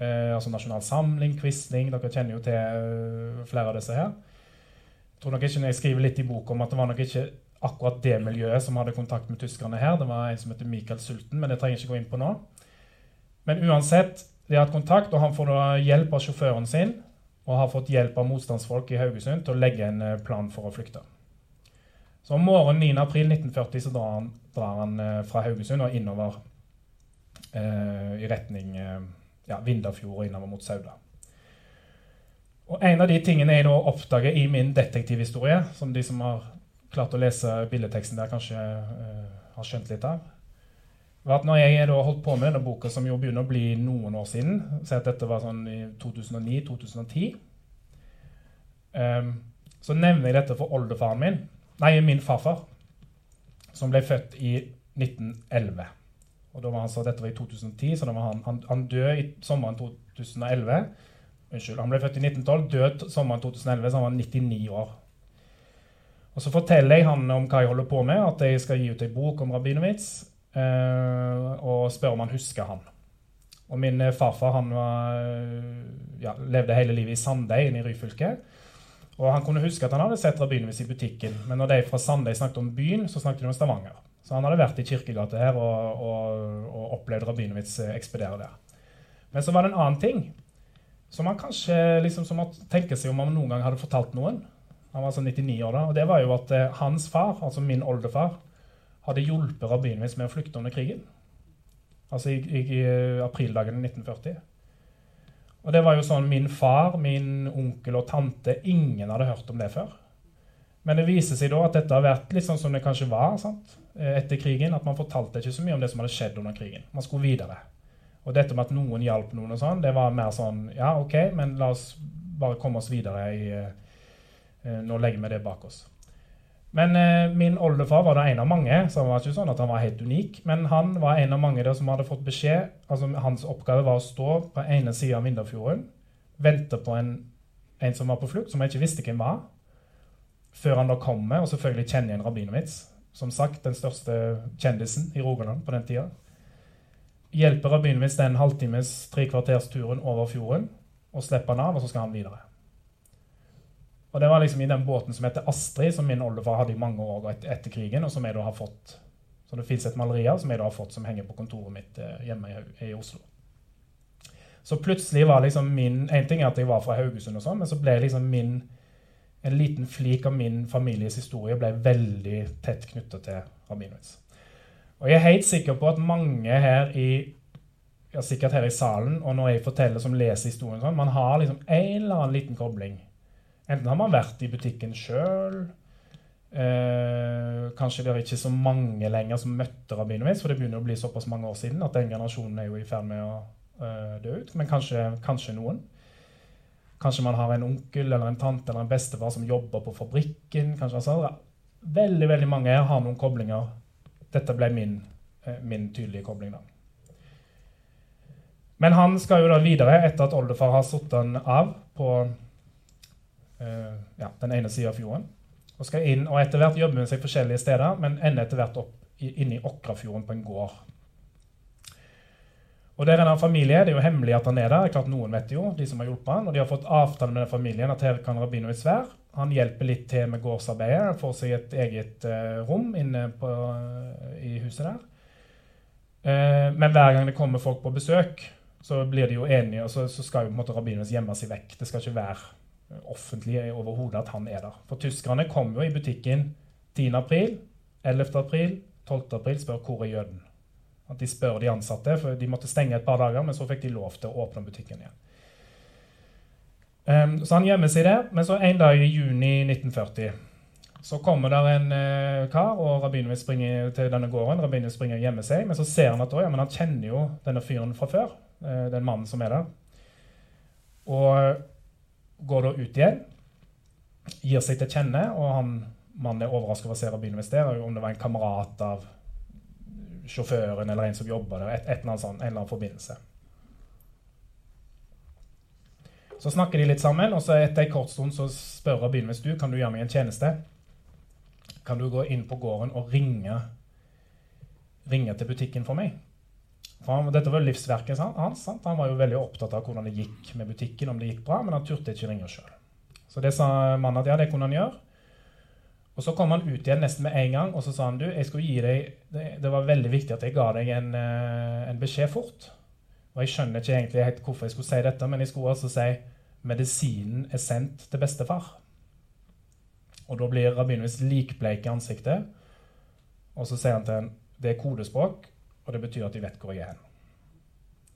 Eh, altså Nasjonal Samling, Quisling Dere kjenner jo til uh, flere av disse her. Jeg tror nok ikke når jeg skriver litt i boka om at det var nok ikke akkurat det miljøet som hadde kontakt med tyskerne her. Det var en som heter Michael Sulten, men det trenger jeg ikke gå inn på nå. Men uansett, de har hatt kontakt, og han får da hjelp av sjåføren sin og har fått hjelp av motstandsfolk i Haugesund til å legge en uh, plan for å flykte. Så om morgenen 9.4.1940 så drar han, drar han uh, fra Haugesund og innover i retning ja, Vindafjord og innover mot Sauda. Og En av de tingene jeg da oppdager i min detektivhistorie, som de som har klart å lese billedteksten der, kanskje uh, har skjønt litt av, var at når jeg da holdt på med denne boka, som jo begynner å bli noen år siden Si at dette var sånn i 2009-2010. Um, ehm, så nevner jeg dette for oldefaren min, nei, min farfar, som ble født i 1911. Og da var han så, Dette var i 2010, så han, han, han døde i sommeren 2011. Unnskyld, Han ble født i 1912, død sommeren 2011, så han var 99 år. Og Så forteller jeg han om hva jeg holder på med, at jeg skal gi ut ei bok om Rabinowitz. Eh, og spør om han husker han. Og Min eh, farfar han var, eh, ja, levde hele livet i Sandeid i Ryfylke. Og Han kunne huske at han hadde sett Rabinowitz i butikken, men når de fra Sandeid snakket om byen, så snakket de om Stavanger. Så han hadde vært i Kirkegata her og, og, og opplevd Rabinowitz eh, ekspedere der. Men så var det en annen ting som han kanskje liksom, som må tenke seg om han noen gang hadde fortalt noen. Han var altså 99 år da, og det var jo at eh, hans far, altså min oldefar, hadde hjulpet Rabinowitz med å flykte under krigen. Altså i, i, i aprildagene 1940. Og det var jo sånn min far, min onkel og tante Ingen hadde hørt om det før. Men det viser seg da at dette har vært litt sånn som det kanskje var sant? Eh, etter krigen. At man fortalte ikke så mye om det som hadde skjedd under krigen. Man skulle videre. Og dette med at noen hjalp noen, og sånn, det var mer sånn Ja, OK, men la oss bare komme oss videre. I, uh, nå legger vi det bak oss. Men uh, min oldefar var da en av mange, så han var ikke sånn at han var helt unik. Men han var en av mange der som hadde fått beskjed altså Hans oppgave var å stå på ene sida av Vindafjorden, vente på en, en som var på flukt, som jeg ikke visste hvem var før han da kommer, og selvfølgelig kjenner igjen Rabinowitz. Som sagt den største kjendisen i Rogaland på den tida. Hjelper Rabinowitz den halvtimes, tre kvarters turen over fjorden, og slipper han av, og så skal han videre. Og Det var liksom i den båten som heter Astrid, som min oldefar hadde i mange år etter, etter krigen, og som jeg da har fått så det fins et maleri av som jeg da har fått som henger på kontoret mitt eh, hjemme i, Oslo. Så plutselig var liksom min En ting er at jeg var fra Haugesund, og sånn, men så ble liksom min en liten flik av min families historie ble veldig tett knytta til Rabinowitz. Og jeg er helt sikker på at mange her i ja, sikkert her i salen, og når jeg forteller som leser historien sånn, man har liksom en eller annen liten kobling. Enten har man vært i butikken sjøl, eh, kanskje det er ikke så mange lenger som møtte Rabinowitz, for det begynner å bli såpass mange år siden at den generasjonen er jo i ferd med å eh, dø ut. Men kanskje, kanskje, noen. Kanskje man har en onkel eller en tante eller en bestefar som jobber på fabrikken. kanskje altså. Veldig veldig mange her har noen koblinger. Dette ble min, eh, min tydelige kobling. da. Men han skal jo da videre, etter at oldefar har satt han av på uh, ja, den ene sida av fjorden. Og skal inn, og etter hvert jobber hun seg forskjellige steder, men ender etter hvert opp inne i Åkrafjorden på en gård. Og der er det en familie, Det er jo hemmelig at han er der. klart Noen vet jo, de som har hjulpet han, og de har fått avtale med den familien at her kan Rabinovic være. Han hjelper litt til med gårdsarbeidet, får seg et eget uh, rom inne på, uh, i huset der. Uh, men hver gang det kommer folk på besøk, så blir de jo enige, og så, så skal jo på en måte Rabinus gjemme seg vekk. Det skal ikke være offentlig overhodet at han er der. For tyskerne kom jo i butikken 10. april, 11. april, 12. april, spør hvor er jøden. At de spør de ansatte, for de måtte stenge et par dager, men så fikk de lov til å åpne butikken igjen. Um, så han gjemmer seg der, men så en dag i juni 1940 så kommer der en uh, kar, og rabbineren vil springe til denne gården. Rabbineren springer og gjemmer seg, men så ser han at ja, han kjenner jo denne fyren fra før. Uh, den mannen som er der. Og går da ut igjen, gir seg til kjenne, og han mannen er overrasket over å se Rabin investere, om det var en kamerat av sjåføren eller en som jobber der, et, et eller sånt, en eller annen forbindelse. Så snakker de litt sammen, og så etter en kort stund så spør Rabin hvis du kan du gjøre meg en tjeneste. Kan du gå inn på gården og ringe, ringe til butikken for meg? For han, dette var livsverket hans. Sant? Han var jo veldig opptatt av hvordan det gikk med butikken, om det gikk bra, men han turte ikke ringe sjøl. Så det sa mannen at ja, det kunne han gjøre. Og Så kom han ut igjen nesten med en gang og så sa han, du, jeg skulle gi deg, det, det var veldig viktig at jeg ga deg en, eh, en, beskjed fort. Og Jeg skjønner ikke egentlig helt hvorfor jeg skulle si dette, men jeg skulle altså si medisinen er sendt til bestefar. Og Da blir Rabinus likbleik i ansiktet, og så sier han til henne det er kodespråk, og det betyr at de vet hvor jeg er hen.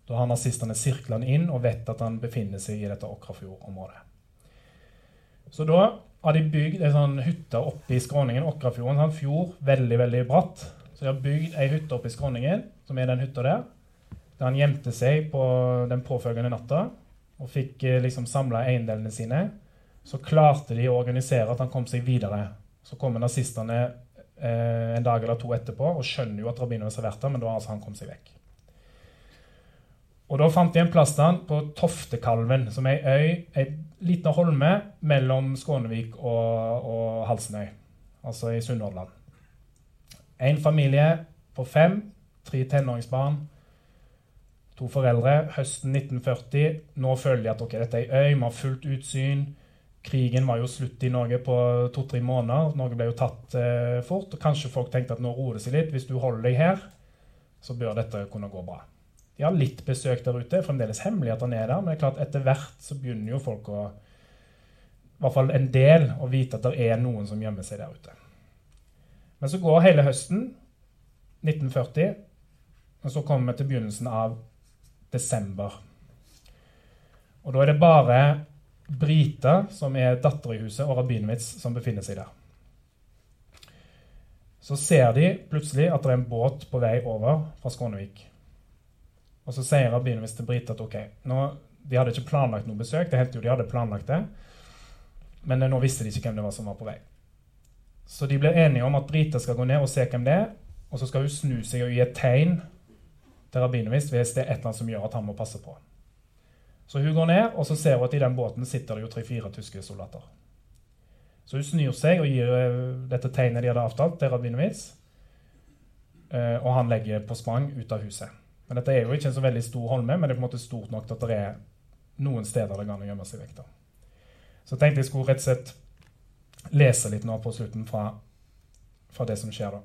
Da har nazistene sirkla han inn og vet at han befinner seg i dette Åkrafjord-området. Så da har de bygd ei sånn hytte oppe i skråningen. Åkrafjorden Sånn fjord, veldig veldig bratt. Så de har bygd ei hytte oppe i skråningen, som er den hytta der. Der han gjemte seg på den påfølgende natta og fikk eh, liksom samla eiendelene sine. Så klarte de å organisere at han kom seg videre. Så kommer nazistene eh, en dag eller to etterpå og skjønner jo at rabbineren har vært der, men da har altså han kommet seg vekk. Og Da fant de en plass til han på Toftekalven, som er ei øy, ei liten holme mellom Skånevik og, og Halsenøy, altså i Sunnhordland. En familie på fem, tre tenåringsbarn, to foreldre. Høsten 1940. Nå føler de at okay, dette er ei øy, vi har fullt utsyn. Krigen var jo slutt i Norge på to-tre måneder. Norge ble jo tatt eh, fort. og Kanskje folk tenkte at nå roer det seg litt. Hvis du holder deg her, så bør dette kunne gå bra. De har litt besøk der ute. Fremdeles hemmelig at han er der. Men det er klart etter hvert så begynner jo folk å I hvert fall en del å vite at det er noen som gjemmer seg der ute. Men så går hele høsten 1940, og så kommer vi til begynnelsen av desember. Og da er det bare Brita, som er datter i huset, og Rabinowitz, som befinner seg der. Så ser de plutselig at det er en båt på vei over fra Skånevik. Og så sier Rabinowitz til Brita at ok, nå, de hadde ikke planlagt noe besøk. Det hendte jo de hadde planlagt det, men nå visste de ikke hvem det var som var på vei. Så de blir enige om at Brita skal gå ned og se hvem det er, og så skal hun snu seg og gi et tegn til Rabinowitz hvis det er et eller annet som gjør at han må passe på. Så hun går ned, og så ser hun at i den båten sitter det jo tre-fire tyske soldater. Så hun snur seg og gir eh, dette tegnet de hadde avtalt, til Rabinowitz. Eh, og han legger på sprang ut av huset. Men dette er jo ikke en så veldig stor holme, men det er på en måte stort nok til at det er noen steder det kan gjemme seg vekk. da. Så tenkte jeg skulle rett og slett lese litt nå på slutten fra, fra det som skjer da.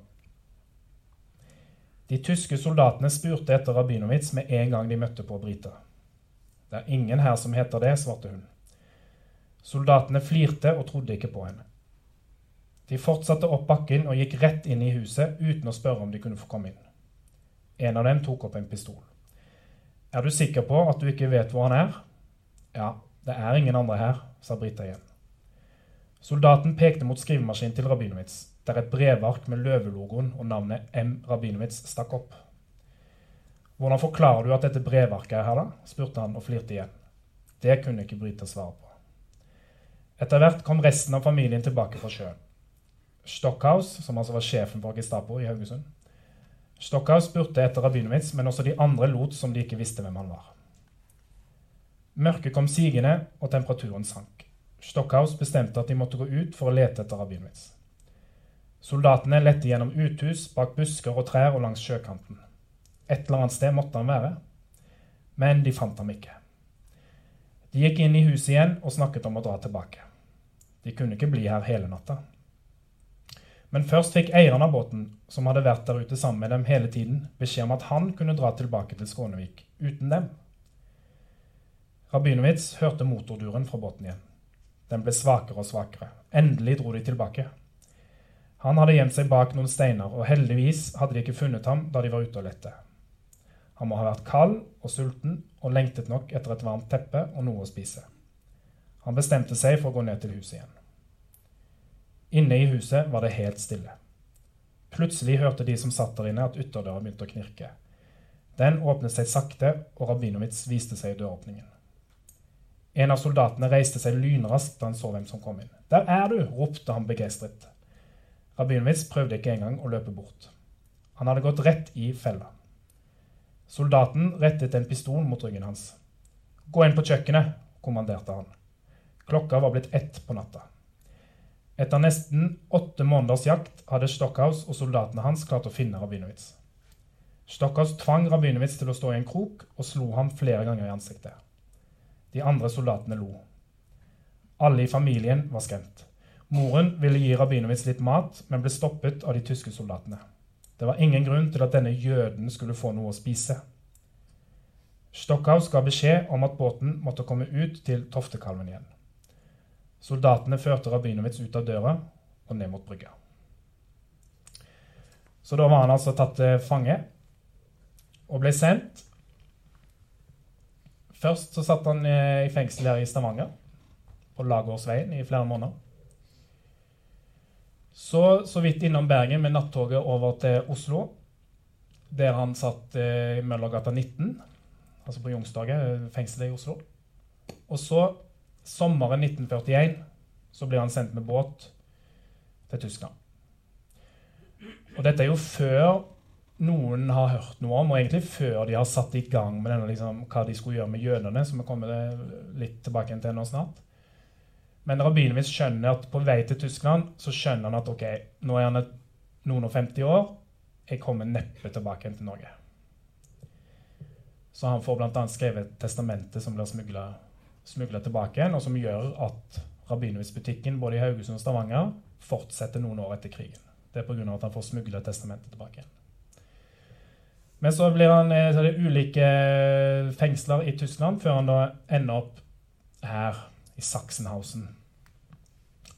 De tyske soldatene spurte etter Rabinowitz med en gang de møtte på briter. Det er ingen her som heter det, svarte hun. Soldatene flirte og trodde ikke på henne. De fortsatte opp bakken og gikk rett inn i huset uten å spørre om de kunne få komme inn. En av dem tok opp en pistol. Er du sikker på at du ikke vet hvor han er? Ja, det er ingen andre her, sa Brita igjen. Soldaten pekte mot skrivemaskinen til Rabinovits, der et brevark med løvelogoen og navnet M. Rabinovits stakk opp. Hvordan forklarer du at dette brevarket er her, da? spurte han og flirte igjen. Det kunne ikke Brita svare på. Etter hvert kom resten av familien tilbake fra sjøen. Stockhaus, som altså var sjefen for Gestapo i Haugesund, Stockhaus spurte etter Rabinovits, men også de andre lot som de ikke visste hvem han var. Mørket kom sigende, og temperaturen sank. Stockhaus bestemte at de måtte gå ut for å lete etter Rabinovits. Soldatene lette gjennom uthus, bak busker og trær og langs sjøkanten. Et eller annet sted måtte han være. Men de fant ham ikke. De gikk inn i huset igjen og snakket om å dra tilbake. De kunne ikke bli her hele natta. Men først fikk eieren av båten, som hadde vært der ute sammen med dem hele tiden, beskjed om at han kunne dra tilbake til Skånevik uten dem. Rabinowitz hørte motorduren fra båten igjen. Den ble svakere og svakere. Endelig dro de tilbake. Han hadde gjemt seg bak noen steiner, og heldigvis hadde de ikke funnet ham da de var ute og lette. Han må ha vært kald og sulten og lengtet nok etter et varmt teppe og noe å spise. Han bestemte seg for å gå ned til huset igjen. Inne i huset var det helt stille. Plutselig hørte de som satt der inne, at ytterdøra begynte å knirke. Den åpnet seg sakte, og Rabinovits viste seg i døråpningen. En av soldatene reiste seg lynraskt da han så hvem som kom inn. 'Der er du!' ropte han begeistret. Rabinovits prøvde ikke engang å løpe bort. Han hadde gått rett i fella. Soldaten rettet en pistol mot ryggen hans. 'Gå inn på kjøkkenet', kommanderte han. Klokka var blitt ett på natta. Etter nesten åtte måneders jakt hadde Stockhaus og soldatene hans klart å finne Rabinovits. Stockhaus tvang Rabinovits til å stå i en krok og slo ham flere ganger i ansiktet. De andre soldatene lo. Alle i familien var skremt. Moren ville gi Rabinovits litt mat, men ble stoppet av de tyske soldatene. Det var ingen grunn til at denne jøden skulle få noe å spise. Stockhaus ga beskjed om at båten måtte komme ut til Toftekalven igjen. Soldatene førte Rabinovits ut av døra og ned mot brygga. Så da var han altså tatt til fange og ble sendt. Først så satt han i fengsel her i Stavanger, på Lagårdsveien, i flere måneder. Så så vidt innom Bergen med nattoget over til Oslo, der han satt i Møllergata 19, altså på Youngstorget, fengselet i Oslo. Og så sommeren 1941 så blir han sendt med båt til Tyskland. Og dette er jo før noen har hørt noe om, og egentlig før de har satt i gang med denne, liksom, hva de skulle gjøre med jødene, som vi kommer litt tilbake til nå snart. Men Rabinovits skjønner at på vei til Tyskland så skjønner han at ok, nå er han noen og 50 år, jeg kommer neppe tilbake til Norge. Så han får bl.a. skrevet testamentet som blir smugla smugla tilbake igjen, og som gjør at Rabinovits-butikken både i Haugesund og Stavanger fortsetter noen år etter krigen. Det er pga. at han får smugla testamentet tilbake igjen. Men så blir han eh, så er ulike fengsler i Tyskland før han da ender opp her i Sachsenhausen.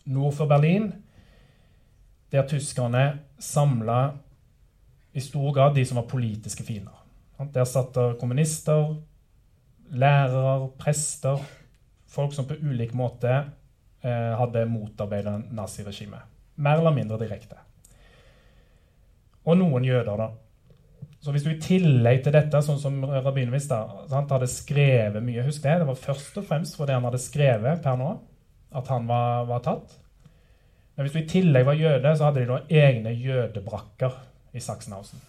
Nord for Berlin, der tyskerne samla i stor grad de som var politiske fiender. Der satt det kommunister, lærere, prester, folk som på ulik måte eh, hadde motarbeida naziregimet. Mer eller mindre direkte. Og noen jøder, da. Så hvis du i tillegg til dette, sånn som Rabinovits da, sant, hadde skrevet mye Husk det, det var først og fremst fordi han hadde skrevet per nå at han var, var tatt. Men hvis du i tillegg var jøde, så hadde de noen egne jødebrakker i Sachsenhausen.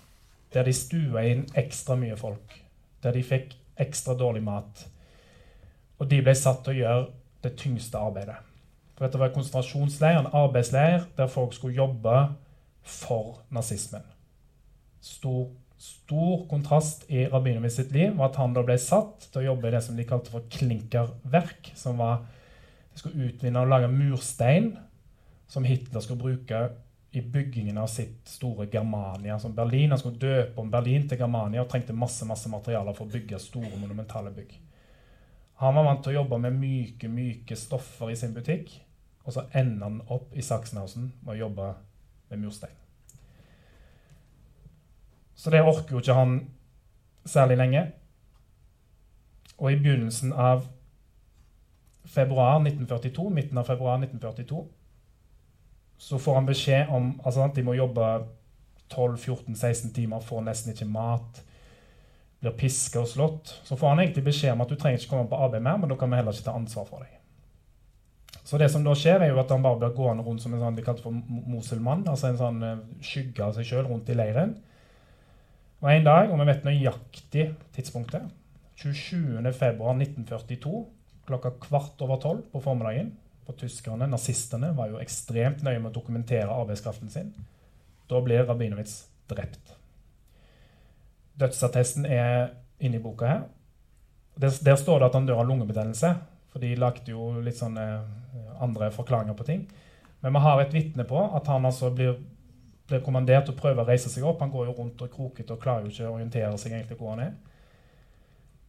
Der de stua inn ekstra mye folk. Der de fikk ekstra dårlig mat. Og de ble satt til å gjøre det tyngste arbeidet. For dette var en konsentrasjonsleir, en arbeidsleir, der folk skulle jobbe for nazismen. Stor, stor kontrast i Rabinovits sitt liv var at han da ble satt til å jobbe i det som de kalte for klinkerverk. som var De skulle utvinne og lage murstein som Hitler skulle bruke i byggingen av sitt store Germania. som Berlin. Han skulle døpe om Berlin til Germania og trengte masse masse materialer for å bygge store, monumentale bygg. Han var vant til å jobbe med myke myke stoffer i sin butikk. Og så ender han opp i Sachsenhausen med å jobbe med murstein. Så det orker jo ikke han særlig lenge. Og i begynnelsen av februar 1942, midten av februar 1942 så får han beskjed om altså, at de må jobbe 12-14-16 timer, får nesten ikke mat, blir piska og slått. Så får han egentlig beskjed om at du trenger ikke komme på arbeid mer, men da kan vi heller ikke ta ansvar for deg. Så det som da skjer, er jo at han bare blir gående rundt som en sånn de kalte for moselmann, altså en sånn eh, skygge av seg sjøl rundt i leiren. Og en dag, og vi vet nøyaktig tidspunktet, 27.2.1942 klokka kvart over tolv på formiddagen. For tyskerne, nazistene, var jo ekstremt nøye med å dokumentere arbeidskraften sin. Da blir Rabinowitz drept. Dødsattesten er inni boka her. Der, står det at han dør av lungebetennelse. For de lagde jo litt sånne eh, andre forklaringer på ting. Men vi har et vitne på at han altså blir blir kommandert til å prøve å reise seg opp. Han går jo rundt og krokete og klarer jo ikke å orientere seg egentlig hvor han er.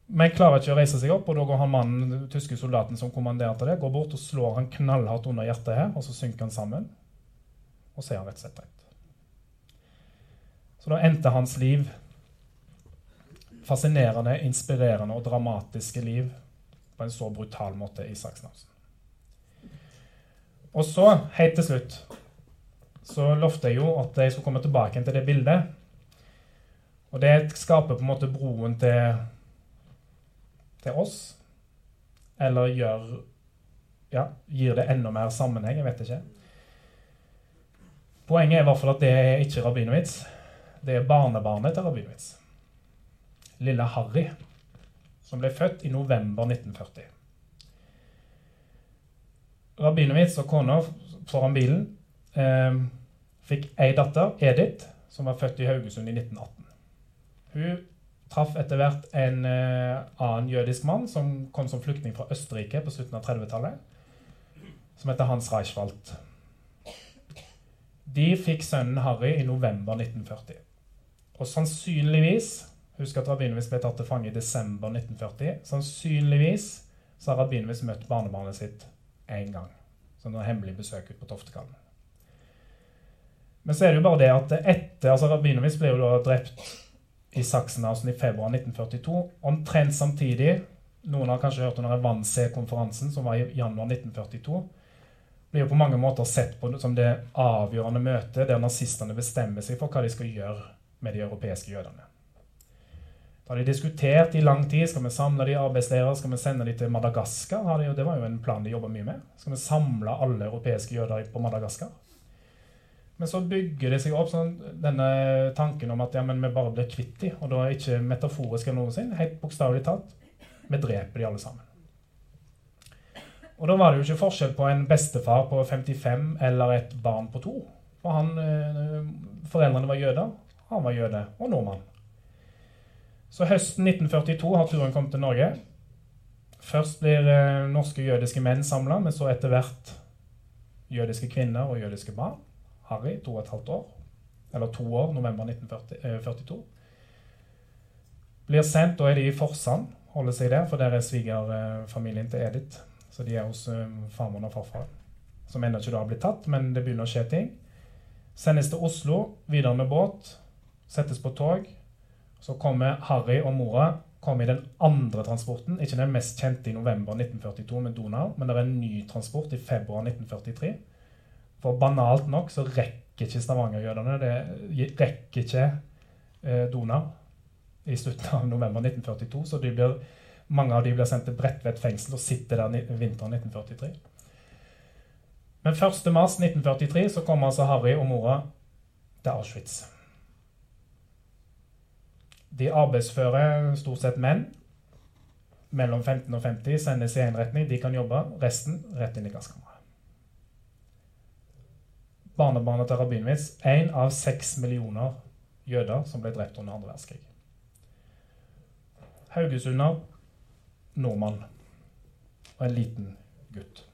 Men klarer ikke å reise seg opp, og da går han mannen, tyske soldaten som kommanderte det, går bort og slår han knallhardt under hjertet her, og så synker han sammen. Og så er han rett og slett drept. Så da endte hans liv fascinerende, inspirerende og dramatiske liv på en så brutal måte i Saksnavsen Og så, helt til slutt så lovte jeg jo at jeg skulle komme tilbake til det bildet. Og det skaper på en måte broen til, til oss. Eller gjør ja, gir det enda mer sammenheng. Jeg vet ikke. Poenget er i hvert fall at det er ikke Rabinowitz. Det er barnebarnet til Rabinowitz. Lille Harry, som ble født i november 1940. Rabinowitz og kona foran bilen eh, fikk ei datter, Edith, som var født i Haugesund i 1918. Hun traff etter hvert en eh, annen jødisk mann som kom som flyktning fra Østerrike på slutten av 30-tallet, som heter Hans Reichwald. De fikk sønnen Harry i november 1940. Og sannsynligvis Husk at Rabinowitz ble tatt til fange i desember 1940. Sannsynligvis så har Rabinowitz møtt barnebarnet sitt én gang. Som et hemmelig besøk ut på Toftekallen. Men så er det jo bare det at etter altså Rabinowitz ble jo da drept i Sachsenhausen i februar 1942. Omtrent samtidig Noen har kanskje hørt under Wannsee-konferansen, som var i januar 1942. Blir jo på mange måter sett på som det avgjørende møtet der nazistene bestemmer seg for hva de skal gjøre med de europeiske jødene. Har de diskutert i lang tid. Skal vi samle de arbeidsledere. Skal vi sende de til Madagaskar? Det var jo en plan de jobba mye med. Skal vi samle alle europeiske jøder på Madagaskar? Men så bygger det seg opp sånn, denne tanken om at ja, vi bare blir kvitt dem. Og da er ikke metaforisk eller noensinne. helt bokstavelig talt. Vi dreper de alle sammen. Og da var det jo ikke forskjell på en bestefar på 55 eller et barn på to. For han, eh, foreldrene var jøder, han var jøde og nordmann. Så høsten 1942 har turen kommet til Norge. Først blir eh, norske jødiske menn samla, men så etter hvert jødiske kvinner og jødiske barn. Harry, to og et halvt år. Eller to år, november 1942. Eh, Blir sendt, da er de i Forsand, holder seg der, for der er svigerfamilien til Edith. Så de er hos eh, farmoren og farfar. Som ennå ikke da har blitt tatt, men det begynner å skje ting. Sendes til Oslo, videre med båt. Settes på tog. Så kommer Harry og mora kommer i den andre transporten, ikke den mest kjente i november 1942 med Donau, men det er en ny transport i februar 1943 for banalt nok så rekker ikke Stavanger-jødene Det rekker ikke eh, Donau i slutten av november 1942. Så blir, mange av de blir sendt til Bredtvet fengsel og sitter der vinteren 1943. Men 1.3.1943 så kommer altså Harry og mora til Auschwitz. De arbeidsføre, stort sett menn, mellom 15 og 50, sendes i én retning. De kan jobbe. Resten rett inn i gasskammeret barnebarnet til Rabinowitz, én av seks millioner jøder som ble drept under andre verdenskrig. Haugesunder, nordmann og en liten gutt.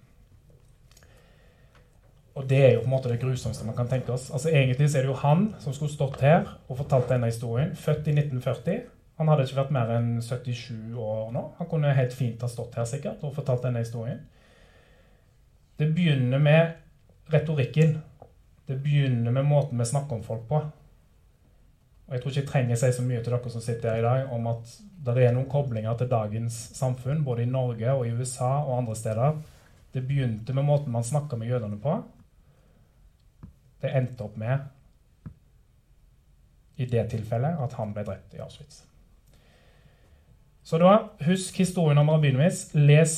Og det er jo på en måte det grusomste man kan tenke oss. Altså Egentlig så er det jo han som skulle stått her og fortalt denne historien. Født i 1940. Han hadde ikke vært mer enn 77 år nå. Han kunne helt fint ha stått her sikkert og fortalt denne historien. Det begynner med retorikken. Det begynner med måten vi snakker om folk på. Og Jeg tror ikke jeg trenger å si så mye til dere som sitter her i dag, om at det er noen koblinger til dagens samfunn, både i Norge og i USA og andre steder. Det begynte med måten man snakka med jødene på. Det endte opp med, i det tilfellet, at han ble drept i Auschwitz. Så da, husk historien om Rabinowitz. Les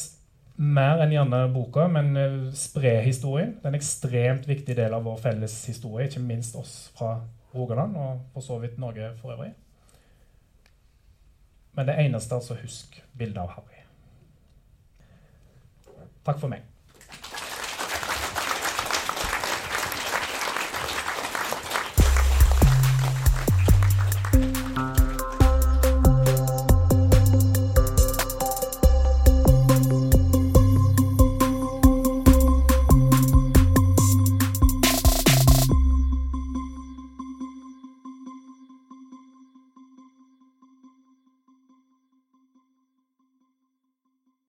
mer enn gjerne boka, men eh, spre historien. Det er en ekstremt viktig del av vår felles historie, ikke minst oss fra Rogaland, og for så vidt Norge for øvrig. Men det eneste, altså, husk bildet av Harry. Takk for meg.